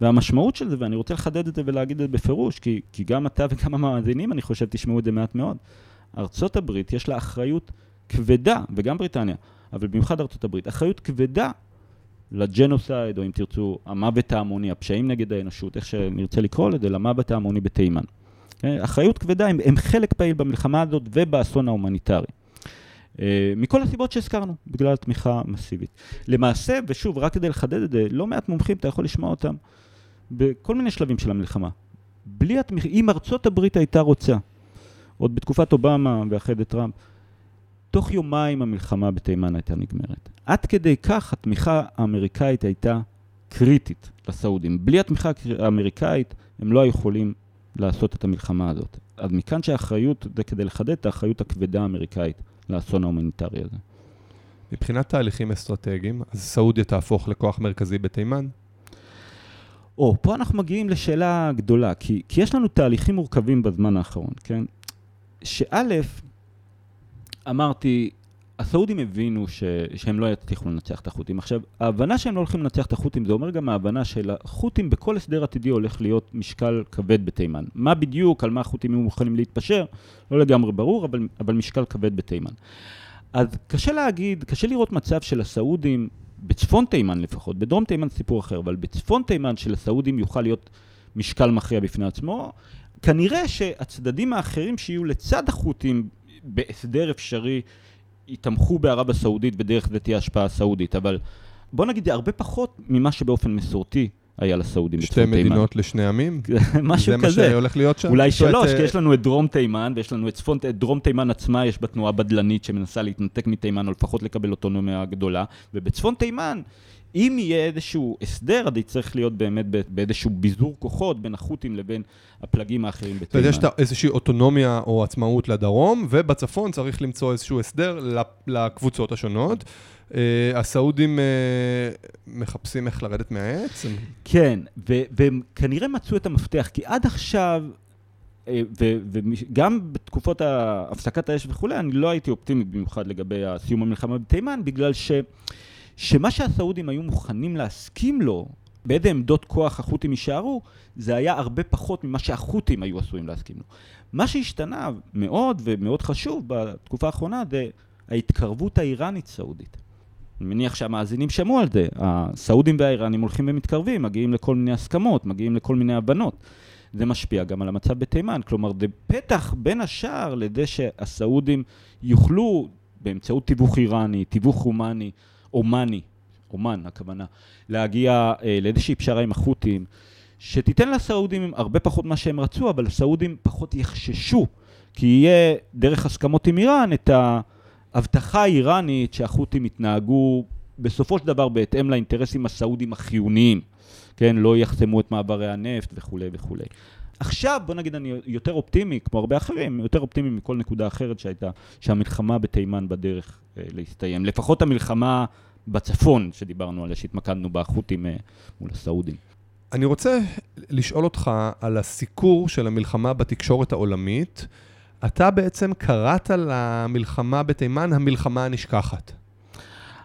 והמשמעות של זה, ואני רוצה לחדד את זה ולהגיד את זה בפירוש, כי, כי גם אתה וגם המאזינים, אני חושב, תשמעו את זה מעט מאוד. ארצות הברית יש לה אחריות כבדה, וגם בריטניה, אבל במיוחד ארצות הברית, אחריות כבדה לג'נוסייד, או אם תרצו, המוות ההמוני, הפשעים נגד האנושות, איך שנרצה לקרוא לזה, למוות ההמוני בתימן. כן? אחריות כבדה, הם, הם חלק פעיל במלחמה הזאת ובאסון ההומניטרי. אה, מכל הסיבות שהזכרנו, בגלל תמיכה מסיבית. למעשה, ושוב, רק כדי לחדד את זה, לא מעט מומחים, אתה יכול לשמוע אותם, בכל מיני שלבים של המלחמה. בלי התמיכה, אם ארצות הברית הייתה רוצה, עוד בתקופת אובמה ואחרי זה טראמפ, תוך יומיים המלחמה בתימן הייתה נגמרת. עד כדי כך התמיכה האמריקאית הייתה קריטית לסעודים. בלי התמיכה האמריקאית הם לא היו יכולים לעשות את המלחמה הזאת. אז מכאן שהאחריות, זה כדי לחדד את האחריות הכבדה האמריקאית לאסון ההומניטרי הזה. מבחינת תהליכים אסטרטגיים, אז סעודיה תהפוך לכוח מרכזי בתימן? או, פה אנחנו מגיעים לשאלה גדולה, כי, כי יש לנו תהליכים מורכבים בזמן האחרון, כן? שא', אמרתי, הסעודים הבינו ש, שהם לא יצליחו לנצח את החות'ים. עכשיו, ההבנה שהם לא הולכים לנצח את החות'ים, זה אומר גם ההבנה שלחות'ים בכל הסדר עתידי הולך להיות משקל כבד בתימן. מה בדיוק, על מה החות'ים יהיו מוכנים להתפשר, לא לגמרי ברור, אבל, אבל משקל כבד בתימן. אז קשה להגיד, קשה לראות מצב של הסעודים בצפון תימן לפחות, בדרום תימן סיפור אחר, אבל בצפון תימן של הסעודים יוכל להיות משקל מכריע בפני עצמו. כנראה שהצדדים האחרים שיהיו לצד החות'ים בהסדר אפשרי יתמכו בערב הסעודית ודרך זה תהיה השפעה סעודית, אבל בוא נגיד זה הרבה פחות ממה שבאופן מסורתי היה לסעודים תימן. שתי מדינות לשני עמים? משהו כזה. זה מה שהולך להיות שם? אולי שלוש, כי יש לנו את דרום תימן, ויש לנו את צפון, את דרום תימן עצמה, יש בה תנועה בדלנית שמנסה להתנתק מתימן, או לפחות לקבל אוטונומיה גדולה, ובצפון תימן, אם יהיה איזשהו הסדר, אז יצטרך להיות באמת באיזשהו ביזור כוחות בין החות'ים לבין הפלגים האחרים בתימן. יש איזושהי אוטונומיה או עצמאות לדרום, ובצפון צריך למצוא איזשהו הסדר לקבוצות השונות. Uh, הסעודים uh, מחפשים איך לרדת מהעץ? כן, והם כנראה מצאו את המפתח, כי עד עכשיו וגם בתקופות הפסקת האש וכולי, אני לא הייתי אופטימי במיוחד לגבי סיום המלחמה בתימן, בגלל ש, שמה שהסעודים היו מוכנים להסכים לו, באיזה עמדות כוח החות'ים יישארו, זה היה הרבה פחות ממה שהחות'ים היו עשויים להסכים לו. מה שהשתנה מאוד ומאוד חשוב בתקופה האחרונה זה ההתקרבות האיראנית-סעודית. אני מניח שהמאזינים שמעו על זה. הסעודים והאיראנים הולכים ומתקרבים, מגיעים לכל מיני הסכמות, מגיעים לכל מיני הבנות. זה משפיע גם על המצב בתימן, כלומר זה פתח בין השאר לזה שהסעודים יוכלו באמצעות תיווך איראני, תיווך הומני, אומני, אומן הכוונה, להגיע אה, לאיזושהי פשרה עם החות'ים, שתיתן לסעודים הרבה פחות ממה שהם רצו, אבל הסעודים פחות יחששו, כי יהיה דרך הסכמות עם איראן את ההבטחה האיראנית שהחות'ים יתנהגו בסופו של דבר בהתאם לאינטרסים הסעודים החיוניים. כן, לא יחסמו את מעברי הנפט וכולי וכולי. עכשיו, בוא נגיד, אני יותר אופטימי, כמו הרבה אחרים, יותר אופטימי מכל נקודה אחרת שהייתה, שהמלחמה בתימן בדרך אה, להסתיים. לפחות המלחמה בצפון, שדיברנו עליה, שהתמקדנו בחות'ים אה, מול הסעודים. אני רוצה לשאול אותך על הסיקור של המלחמה בתקשורת העולמית. אתה בעצם קראת למלחמה בתימן המלחמה הנשכחת.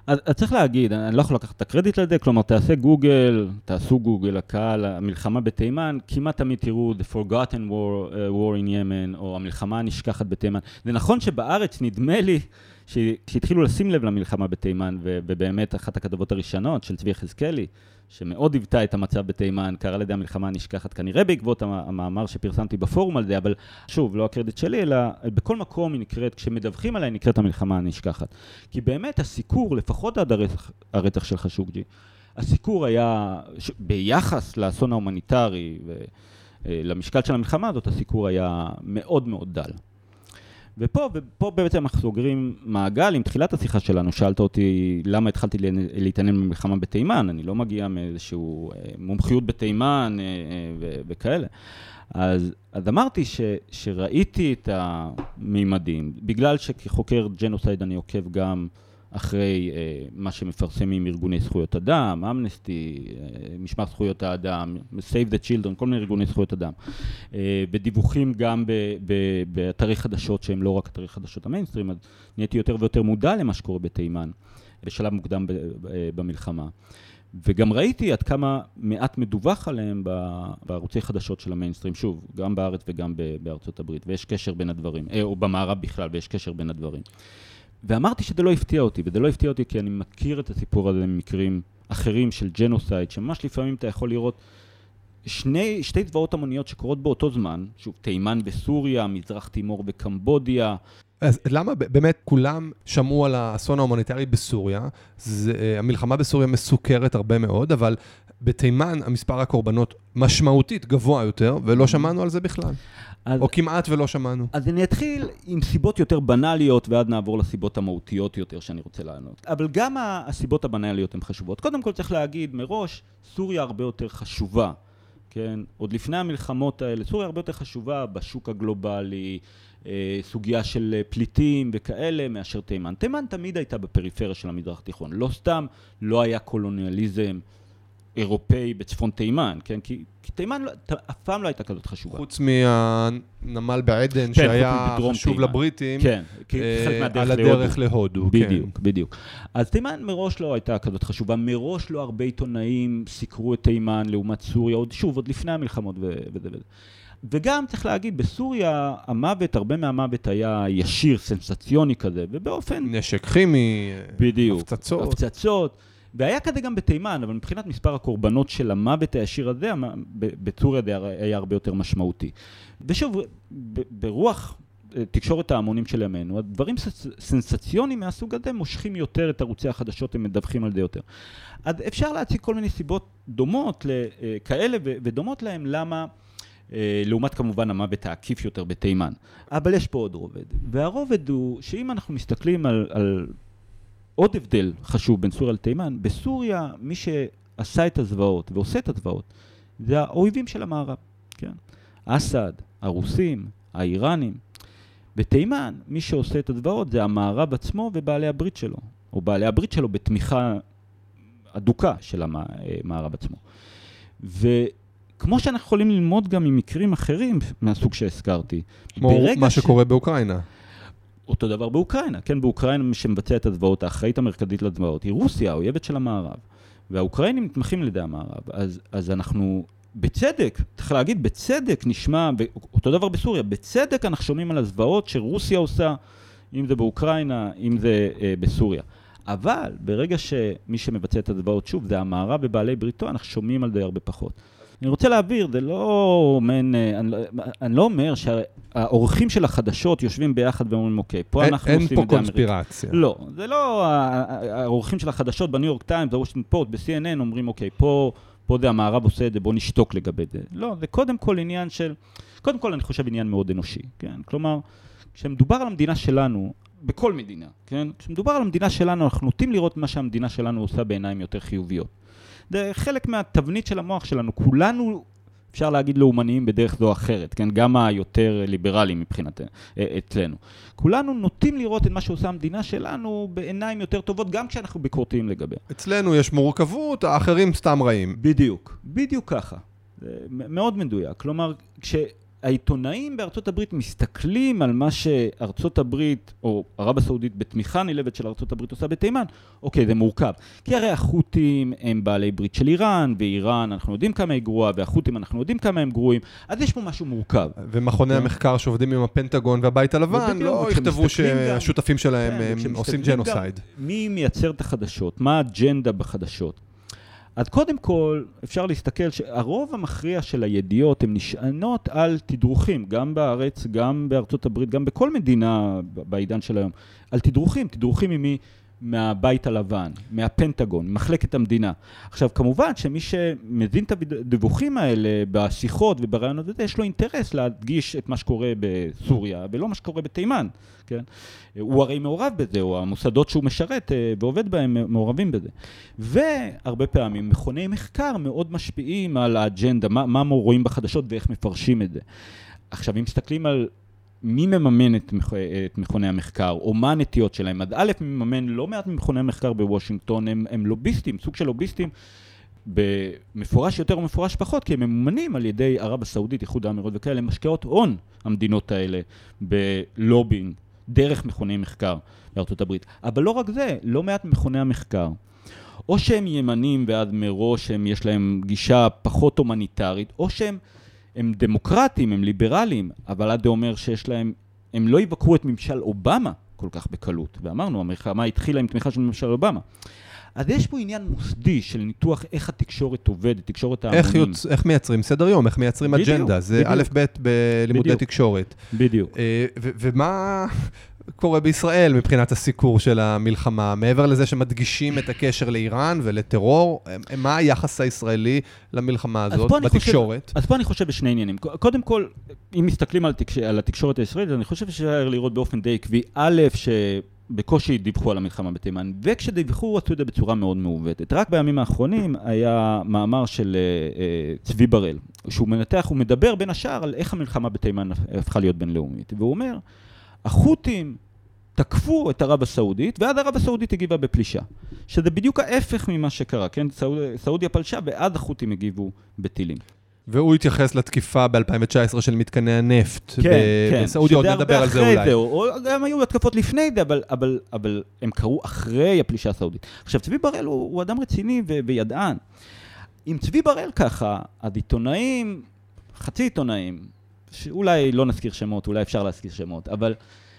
אז, אז צריך להגיד, אני לא יכול לקחת את הקרדיט לזה, כלומר, תעשה גוגל, תעשו גוגל, הקהל, המלחמה בתימן, כמעט תמיד תראו The Forgotten War, uh, War in Yemen, או המלחמה הנשכחת בתימן. זה נכון שבארץ נדמה לי כשהתחילו לשים לב למלחמה בתימן, ובאמת אחת הכתבות הראשונות של צבי יחזקאלי, שמאוד היוותה את המצב בתימן, קרא לידי המלחמה הנשכחת, כנראה בעקבות המאמר שפרסמתי בפורום על זה, אבל שוב, לא הקרדיט שלי, אלא בכל מקום היא נקראת, כשמדווחים עליה, היא נקראת המלחמה הנשכחת. כי באמת הסיקור, לפחות עד הרצח, הרצח של חשוקג'י, הסיקור היה, ש... ביחס לאסון ההומניטרי ולמשקל אה, של המלחמה הזאת, הסיקור היה מאוד מאוד דל. ופה, ופה בעצם אנחנו סוגרים מעגל עם תחילת השיחה שלנו, שאלת אותי למה התחלתי להתעניין במלחמה בתימן, אני לא מגיע מאיזושהי אה, מומחיות בתימן אה, אה, וכאלה. אז, אז אמרתי ש, שראיתי את המימדים, בגלל שכחוקר ג'נוסייד אני עוקב גם אחרי אה, מה שמפרסמים ארגוני זכויות אדם, אמנסטי, אה, משמר זכויות האדם, Save the Children, כל מיני ארגוני זכויות אדם, אה, בדיווחים גם באתרי חדשות שהם לא רק אתרי חדשות המיינסטרים, אז נהייתי יותר ויותר מודע למה שקורה בתימן, בשלב מוקדם ב, ב, במלחמה. וגם ראיתי עד כמה מעט מדווח עליהם בערוצי חדשות של המיינסטרים, שוב, גם בארץ וגם בארצות הברית, ויש קשר בין הדברים, אה, או במערב בכלל, ויש קשר בין הדברים. ואמרתי שזה לא הפתיע אותי, וזה לא הפתיע אותי כי אני מכיר את הסיפור הזה ממקרים אחרים של ג'נוסייד, שממש לפעמים אתה יכול לראות שני, שתי זוועות המוניות שקורות באותו זמן, שוב, תימן וסוריה, מזרח תימור וקמבודיה. אז למה באמת כולם שמעו על האסון ההומניטרי בסוריה? זה, אה, המלחמה בסוריה מסוכרת הרבה מאוד, אבל בתימן המספר הקורבנות משמעותית גבוה יותר, ולא שמענו על זה בכלל. אז, או כמעט ולא שמענו. אז אני אתחיל עם סיבות יותר בנאליות, ואז נעבור לסיבות המהותיות יותר שאני רוצה לענות. אבל גם הסיבות הבנאליות הן חשובות. קודם כל צריך להגיד מראש, סוריה הרבה יותר חשובה, כן? עוד לפני המלחמות האלה, סוריה הרבה יותר חשובה בשוק הגלובלי, אה, סוגיה של אה, פליטים וכאלה, מאשר תימן. תימן תמיד הייתה בפריפריה של המזרח התיכון. לא סתם לא היה קולוניאליזם. אירופאי בצפון תימן, כן? כי, כי תימן לא, אף פעם לא הייתה כזאת חשובה. חוץ מהנמל בעדן, כן, שהיה חשוב תימן. לבריטים, כן, אה, על הדרך להודו. להודו בדיוק, כן. בדיוק. אז תימן מראש לא הייתה כזאת חשובה, מראש לא הרבה עיתונאים סיקרו את תימן לעומת סוריה, עוד שוב, עוד לפני המלחמות וזה וזה. וגם צריך להגיד, בסוריה המוות, הרבה מהמוות היה ישיר, סנסציוני כזה, ובאופן... נשק כימי, בדיוק, הפצצות. הפצצות. והיה כזה גם בתימן, אבל מבחינת מספר הקורבנות של המוות הישיר הזה, בטוריה זה היה הרבה יותר משמעותי. ושוב, ברוח אה, תקשורת ההמונים של ימינו, הדברים סנסציוניים מהסוג הזה מושכים יותר את ערוצי החדשות, הם מדווחים על זה יותר. אז אפשר להציג כל מיני סיבות דומות אה, ודומות להם למה, אה, לעומת כמובן המוות העקיף יותר בתימן. אבל יש פה עוד רובד, והרובד הוא שאם אנחנו מסתכלים על, על עוד הבדל חשוב בין סוריה לתימן, בסוריה מי שעשה את הזוועות ועושה את הזוועות זה האויבים של המערב, כן? אסד, הרוסים, האיראנים. בתימן מי שעושה את הזוועות זה המערב עצמו ובעלי הברית שלו, או בעלי הברית שלו בתמיכה אדוקה של המערב עצמו. כמו שאנחנו יכולים ללמוד גם ממקרים אחרים מהסוג שהזכרתי. כמו מה שקורה ש... באוקראינה. אותו דבר באוקראינה, כן, באוקראינה מי שמבצע את הזוועות, האחראית המרכזית לזוועות, היא רוסיה, האויבת של המערב. והאוקראינים נתמכים על ידי המערב. אז, אז אנחנו, בצדק, צריך להגיד, בצדק נשמע, אותו דבר בסוריה, בצדק אנחנו שומעים על הזוועות שרוסיה עושה, אם זה באוקראינה, אם זה אה, בסוריה. אבל ברגע שמי שמבצע את הזוועות, שוב, זה המערב ובעלי בריתו, אנחנו שומעים על זה הרבה פחות. אני רוצה להעביר, זה לא מן, אה, אני, לא, אני לא אומר שהאורחים של החדשות יושבים ביחד ואומרים, אוקיי, פה אין, אנחנו אין עושים את זה. אין פה קונספירציה. לא, זה לא האורחים של החדשות בניו יורק טיימס, בוושינגטון פורט, ב-CNN אומרים, אוקיי, פה, פה זה המערב עושה את זה, בוא נשתוק לגבי זה. לא, זה קודם כל עניין של, קודם כל אני חושב עניין מאוד אנושי, כן? כלומר, כשמדובר על המדינה שלנו, בכל מדינה, כן? כשמדובר על המדינה שלנו, אנחנו נוטים לראות מה שהמדינה שלנו עושה בעיניים יותר חיוביות. זה חלק מהתבנית של המוח שלנו. כולנו, אפשר להגיד, לאומניים בדרך זו או אחרת, כן? גם היותר ליברליים מבחינת אה, אצלנו. כולנו נוטים לראות את מה שעושה המדינה שלנו בעיניים יותר טובות, גם כשאנחנו ביקורתיים לגביה. אצלנו יש מורכבות, האחרים סתם רעים. בדיוק, בדיוק ככה. מאוד מדויק. כלומר, כש... העיתונאים בארצות הברית מסתכלים על מה שארצות הברית, או ערב הסעודית בתמיכה נלבת של ארצות הברית עושה בתימן, אוקיי, זה מורכב. כי הרי החות'ים הם בעלי ברית של איראן, ואיראן אנחנו יודעים כמה היא גרועה, והחות'ים אנחנו יודעים כמה הם גרועים, אז יש פה משהו מורכב. ומכוני כן. המחקר שעובדים עם הפנטגון והבית הלבן, לא יכתבו שהשותפים שלהם כן, עושים ג'נוסייד. מי מייצר את החדשות? מה האג'נדה בחדשות? אז קודם כל, אפשר להסתכל שהרוב המכריע של הידיעות הן נשענות על תדרוכים, גם בארץ, גם בארצות הברית, גם בכל מדינה בעידן של היום, על תדרוכים, תדרוכים ממי? מהבית הלבן, מהפנטגון, ממחלקת המדינה. עכשיו, כמובן שמי שמבין את הדיווחים האלה בשיחות וברעיונות הזה, יש לו אינטרס להדגיש את מה שקורה בסוריה, ולא מה שקורה בתימן, כן? הוא הרי מעורב בזה, או המוסדות שהוא משרת אה, ועובד בהם מעורבים בזה. והרבה פעמים מכוני מחקר מאוד משפיעים על האג'נדה, מה, מה רואים בחדשות ואיך מפרשים את זה. עכשיו, אם מסתכלים על מי מממן את, מכ... את מכוני המחקר, או מה הנטיות שלהם. אז א', מממן לא מעט ממכוני המחקר בוושינגטון, הם, הם לוביסטים, סוג של לוביסטים, במפורש יותר או מפורש פחות, כי הם ממומנים על ידי ערב הסעודית, איחוד האמירות וכאלה, הם משקיעות הון, המדינות האלה, בלובינג, דרך מכוני מחקר בארצות הברית. אבל לא רק זה, לא מעט ממכוני המחקר. או שהם ימנים ואז מראש הם, יש להם גישה פחות הומניטרית, או שהם הם דמוקרטים, הם ליברליים, אבל עד זה אומר שיש להם, הם לא יבקרו את ממשל אובמה כל כך בקלות. ואמרנו, המלחמה התחילה עם תמיכה של ממשל אובמה. אז יש פה עניין מוסדי של ניתוח איך התקשורת עובדת, תקשורת ההמונים. איך, יוצ... איך מייצרים סדר יום, איך מייצרים בדיוק, אג'נדה, זה א' ב' בלימודי בדיוק, תקשורת. בדיוק. אה, ומה... קורה בישראל מבחינת הסיקור של המלחמה, מעבר לזה שמדגישים את הקשר לאיראן ולטרור, מה היחס הישראלי למלחמה הזאת בתקשורת? חושב, אז פה אני חושב בשני עניינים. קודם כל, אם מסתכלים על, תקש, על התקשורת הישראלית, אני חושב שאפשר לראות באופן די עקבי, א', ש... בקושי דיווחו על המלחמה בתימן, וכשדיווחו עשו את זה בצורה מאוד מעוותת. רק בימים האחרונים היה מאמר של uh, uh, צבי בראל, שהוא מנתח, הוא מדבר בין השאר על איך המלחמה בתימן הפכה להיות בינלאומית, והוא אומר, החות'ים תקפו את ערב הסעודית, ואז ערב הסעודית הגיבה בפלישה. שזה בדיוק ההפך ממה שקרה, כן? סעוד, סעודיה פלשה, ואז החות'ים הגיבו בטילים. והוא התייחס לתקיפה ב-2019 של מתקני הנפט כן, ב- כן. בסעודיה, עוד נדבר על זה אולי. זה, או, או גם היו התקפות לפני זה, אבל, אבל, אבל הם קרו אחרי הפלישה הסעודית. עכשיו, צבי בראל הוא, הוא אדם רציני ו- וידען. אם צבי בראל ככה, אז עיתונאים, חצי עיתונאים, שאולי לא נזכיר שמות, אולי אפשר להזכיר שמות, אבל...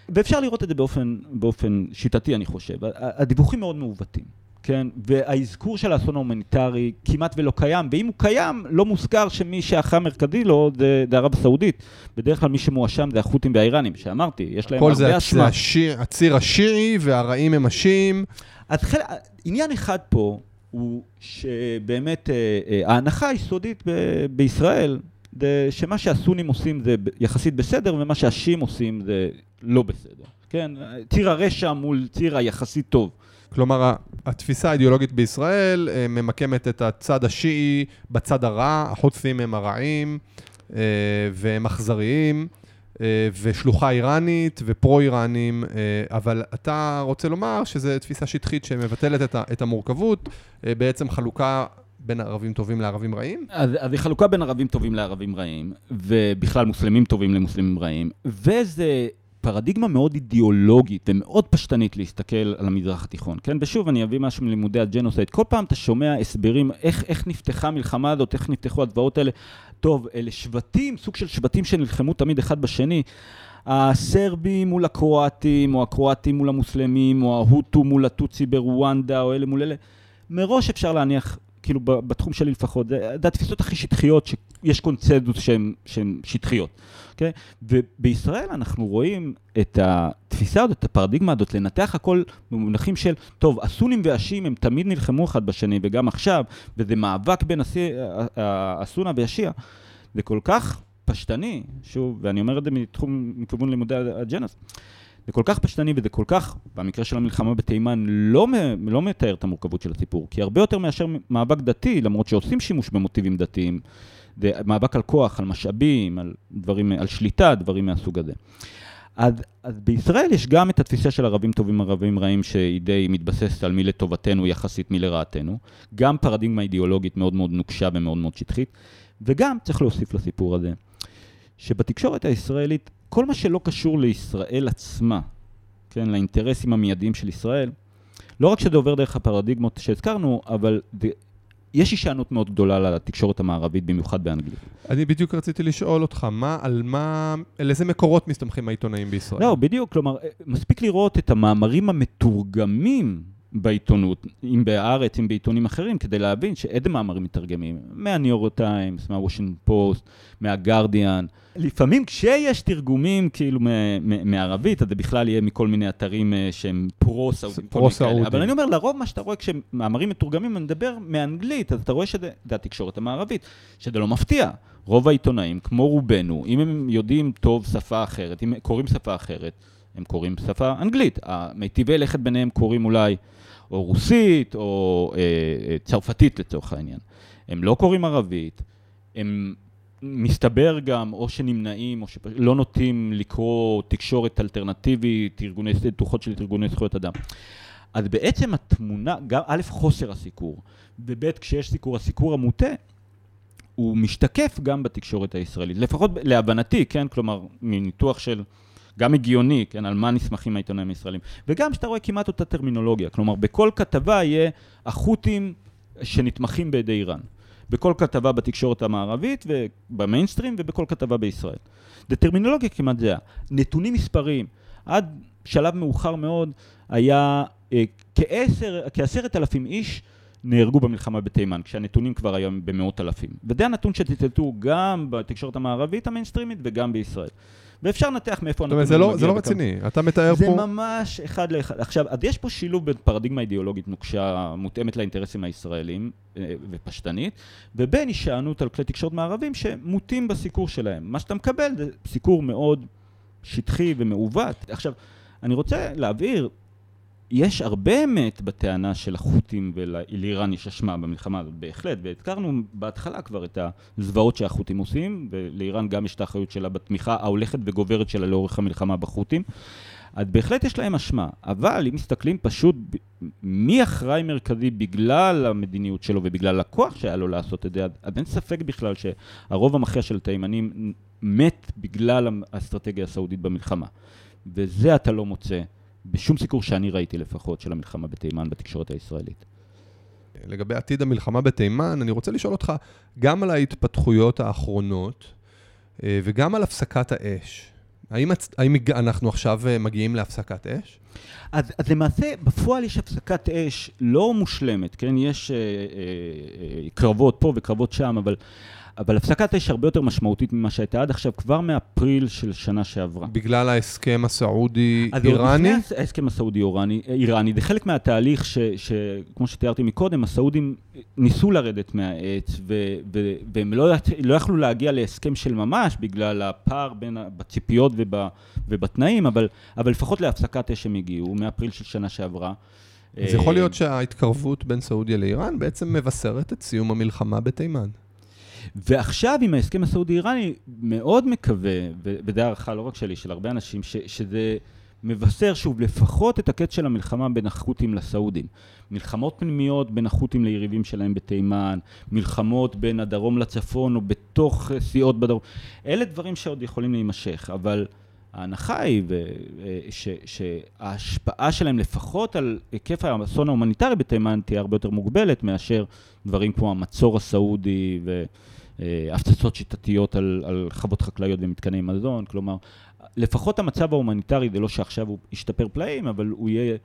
ואפשר לראות את זה באופן, באופן שיטתי, אני חושב. הדיווחים מאוד מעוותים, כן? והאזכור של האסון ההומניטרי כמעט ולא קיים, ואם הוא קיים, לא מוזכר שמי שאחראי המרכזי לו זה, זה ערב הסעודית. בדרך כלל מי שמואשם זה החות'ים והאיראנים, שאמרתי, יש להם הרבה אשמה. הכל זה הציר השיעי והרעים הם השיעים. אז חל... עניין אחד פה הוא שבאמת אה, אה, ההנחה היסודית ב- בישראל זה שמה שהסונים עושים זה יחסית בסדר, ומה שהשיעים עושים זה לא בסדר. כן, ציר הרשע מול ציר היחסית טוב. כלומר, התפיסה האידיאולוגית בישראל אה, ממקמת את הצד השיעי בצד הרע, החוטפים הם הרעים אה, והם אכזריים. אה, ושלוחה איראנית ופרו-איראנים, אבל אתה רוצה לומר שזו תפיסה שטחית שמבטלת את המורכבות, בעצם חלוקה בין ערבים טובים לערבים רעים? אז, אז היא חלוקה בין ערבים טובים לערבים רעים, ובכלל מוסלמים טובים למוסלמים רעים, וזה פרדיגמה מאוד אידיאולוגית ומאוד פשטנית להסתכל על המזרח התיכון, כן? ושוב, אני אביא משהו מלימודי הג'נוסייד. כל פעם אתה שומע הסברים איך, איך נפתחה המלחמה הזאת, איך נפתחו הדברות האלה. טוב, אלה שבטים, סוג של שבטים שנלחמו תמיד אחד בשני. הסרבים מול הקרואטים, או הקרואטים מול המוסלמים, או ההוטו מול הטוצי ברואנדה, או אלה מול אלה. מראש אפשר להניח, כאילו בתחום שלי לפחות, זה, התפיסות הכי שטחיות, שיש קונצנזוס שהן שטחיות. אוקיי? ובישראל אנחנו רואים את התפיסה הזאת, את הפרדיגמה הזאת, לנתח הכל במונחים של, טוב, הסונים והשיעים הם תמיד נלחמו אחד בשני, וגם עכשיו, וזה מאבק בין הסונה והשיעה. זה כל כך פשטני, שוב, ואני אומר את זה מתחום, מכיוון לימודי הג'נוס, זה כל כך פשטני וזה כל כך, במקרה של המלחמה בתימן, לא, לא מתאר את המורכבות של הסיפור, כי הרבה יותר מאשר מאבק דתי, למרות שעושים שימוש במוטיבים דתיים, זה מאבק על כוח, על משאבים, על דברים, על שליטה, דברים מהסוג הזה. אז, אז בישראל יש גם את התפיסה של ערבים טובים, ערבים רעים, שהיא די מתבססת על מי לטובתנו יחסית מי לרעתנו. גם פרדיגמה אידיאולוגית מאוד מאוד נוקשה ומאוד מאוד שטחית. וגם, צריך להוסיף לסיפור הזה, שבתקשורת הישראלית, כל מה שלא קשור לישראל עצמה, כן, לאינטרסים המיידיים של ישראל, לא רק שזה עובר דרך הפרדיגמות שהזכרנו, אבל יש הישענות מאוד גדולה לתקשורת המערבית, במיוחד באנגלית. אני בדיוק רציתי לשאול אותך, מה, על מה, על איזה מקורות מסתמכים העיתונאים בישראל? לא, בדיוק, כלומר, מספיק לראות את המאמרים המתורגמים בעיתונות, אם בהארץ, אם בעיתונים אחרים, כדי להבין שאיזה מאמרים מתרגמים, מהניו יורק טיימס, מהוושינג פוסט, מהגרדיאן. לפעמים כשיש תרגומים כאילו מערבית, אז זה בכלל יהיה מכל מיני אתרים אה, שהם פרו-סעודים. פרו-סעודים. אבל אני אומר, לרוב מה שאתה רואה כשמאמרים מתורגמים, אני מדבר מאנגלית, אז אתה רואה שזה התקשורת המערבית, שזה לא מפתיע. רוב העיתונאים, כמו רובנו, אם הם יודעים טוב שפה אחרת, אם קוראים שפה אחרת, הם קוראים שפה אנגלית. המיטיבי לכת ביניהם קוראים אולי או רוסית או אה, אה, צרפתית לצורך העניין. הם לא קוראים ערבית, הם מסתבר גם או שנמנעים או שלא נוטים לקרוא תקשורת אלטרנטיבית, ארגוני, דוחות של ארגוני זכויות אדם. אז בעצם התמונה, גם א', חוסר הסיקור, וב', כשיש סיקור, הסיקור המוטה, הוא משתקף גם בתקשורת הישראלית, לפחות להבנתי, כן? כלומר, מניתוח של גם הגיוני, כן, על מה נסמכים העיתונאים הישראלים. וגם שאתה רואה כמעט אותה טרמינולוגיה, כלומר, בכל כתבה יהיה החות'ים שנתמכים בידי איראן. בכל כתבה בתקשורת המערבית ובמיינסטרים ובכל כתבה בישראל. זה טרמינולוגיה כמעט זהה. נתונים מספריים, עד שלב מאוחר מאוד היה אה, כעשר, כעשרת אלפים איש נהרגו במלחמה בתימן, כשהנתונים כבר היום במאות אלפים. וזה הנתון שציטטו גם בתקשורת המערבית המיינסטרימית וגם בישראל. ואפשר לנתח מאיפה הנתון מגיע. זאת אומרת, זה לא רציני, אתה מתאר פה... זה ממש אחד לאחד. עכשיו, אז יש פה שילוב בין פרדיגמה אידיאולוגית נוקשה, מותאמת לאינטרסים הישראלים אה, ופשטנית, ובין הישענות על כלי תקשורת מערבים שמוטים בסיקור שלהם. מה שאתה מקבל זה סיקור מאוד שטחי ומעוות. עכשיו, אני רוצה להבהיר, יש הרבה אמת בטענה של החות'ים ולאיראן יש אשמה במלחמה הזאת, בהחלט, והזכרנו בהתחלה כבר את הזוועות שהחות'ים עושים, ולאיראן גם יש את האחריות שלה בתמיכה ההולכת וגוברת שלה לאורך המלחמה בחות'ים. אז בהחלט יש להם אשמה, אבל אם מסתכלים פשוט מי אחראי מרכזי בגלל המדיניות שלו ובגלל הכוח שהיה לו לעשות את זה, אז אין ספק בכלל שהרוב המכריע של התימנים מת בגלל האסטרטגיה הסעודית במלחמה. וזה אתה לא מוצא בשום סיקור שאני ראיתי לפחות של המלחמה בתימן בתקשורת הישראלית. לגבי עתיד המלחמה בתימן, אני רוצה לשאול אותך גם על ההתפתחויות האחרונות אה, וגם על הפסקת האש. האם, האם אנחנו עכשיו אה, מגיעים להפסקת אש? אז, אז למעשה, בפועל יש הפסקת אש לא מושלמת, כן? יש אה, אה, קרבות פה וקרבות שם, אבל אבל הפסקת אש הרבה יותר משמעותית ממה שהייתה עד עכשיו, כבר מאפריל של שנה שעברה. בגלל ההסכם הסעודי-איראני? אז לפני ההסכם הסעודי-איראני, זה חלק מהתהליך שכמו שתיארתי מקודם, הסעודים ניסו לרדת מהעץ, ו, ו, והם לא, לא יכלו להגיע להסכם של ממש, בגלל הפער בין, בציפיות וב, ובתנאים, אבל, אבל לפחות להפסקת אש הם הגיעו, מאפריל של שנה שעברה. אז יכול להיות שההתקרבות בין סעודיה לאיראן בעצם מבשרת את סיום המלחמה בתימן. ועכשיו עם ההסכם הסעודי-איראני, מאוד מקווה, וזו הערכה לא רק שלי, של הרבה אנשים, ש, שזה מבשר שוב לפחות את הקץ של המלחמה בין החות'ים לסעודים. מלחמות פנימיות בין החות'ים ליריבים שלהם בתימן, מלחמות בין הדרום לצפון או בתוך סיעות בדרום, אלה דברים שעוד יכולים להימשך, אבל ההנחה היא ש, שההשפעה שלהם לפחות על היקף האסון ההומניטרי בתימן תהיה הרבה יותר מוגבלת מאשר דברים כמו המצור הסעודי והפצצות שיטתיות על, על חוות חקלאיות ומתקני מזון, כלומר לפחות המצב ההומניטרי, זה לא שעכשיו הוא ישתפר פלאים, אבל הוא יהיה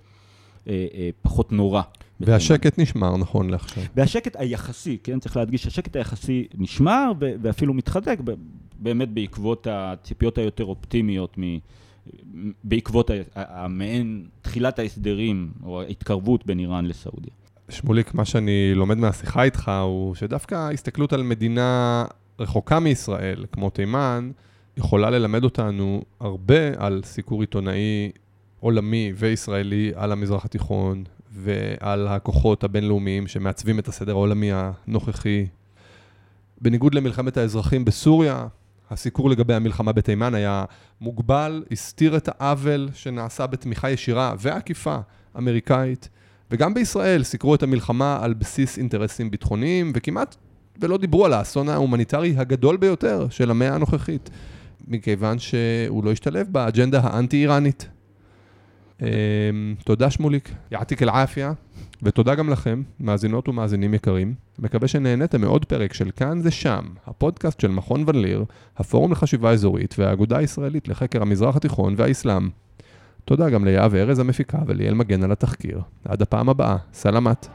אה, אה, פחות נורא. והשקט נשמר נכון לעכשיו. והשקט היחסי, כן, צריך להדגיש, השקט היחסי נשמר ואפילו מתחזק, באמת בעקבות הציפיות היותר אופטימיות, מ, בעקבות המעין תחילת ההסדרים או ההתקרבות בין איראן לסעודיה. שמוליק, מה שאני לומד מהשיחה איתך הוא שדווקא ההסתכלות על מדינה רחוקה מישראל, כמו תימן, יכולה ללמד אותנו הרבה על סיקור עיתונאי עולמי וישראלי על המזרח התיכון ועל הכוחות הבינלאומיים שמעצבים את הסדר העולמי הנוכחי. בניגוד למלחמת האזרחים בסוריה, הסיקור לגבי המלחמה בתימן היה מוגבל, הסתיר את העוול שנעשה בתמיכה ישירה ועקיפה אמריקאית, וגם בישראל סיקרו את המלחמה על בסיס אינטרסים ביטחוניים, וכמעט ולא דיברו על האסון ההומניטרי הגדול ביותר של המאה הנוכחית. מכיוון שהוא לא השתלב באג'נדה האנטי-איראנית. אמ, תודה שמוליק, יעתיק אל-עפיה, ותודה גם לכם, מאזינות ומאזינים יקרים. מקווה שנהניתם מעוד פרק של כאן זה שם, הפודקאסט של מכון ון ליר, הפורום לחשיבה אזורית והאגודה הישראלית לחקר המזרח התיכון והאסלאם. תודה גם ליהב ארז המפיקה וליאל מגן על התחקיר. עד הפעם הבאה, סלמת.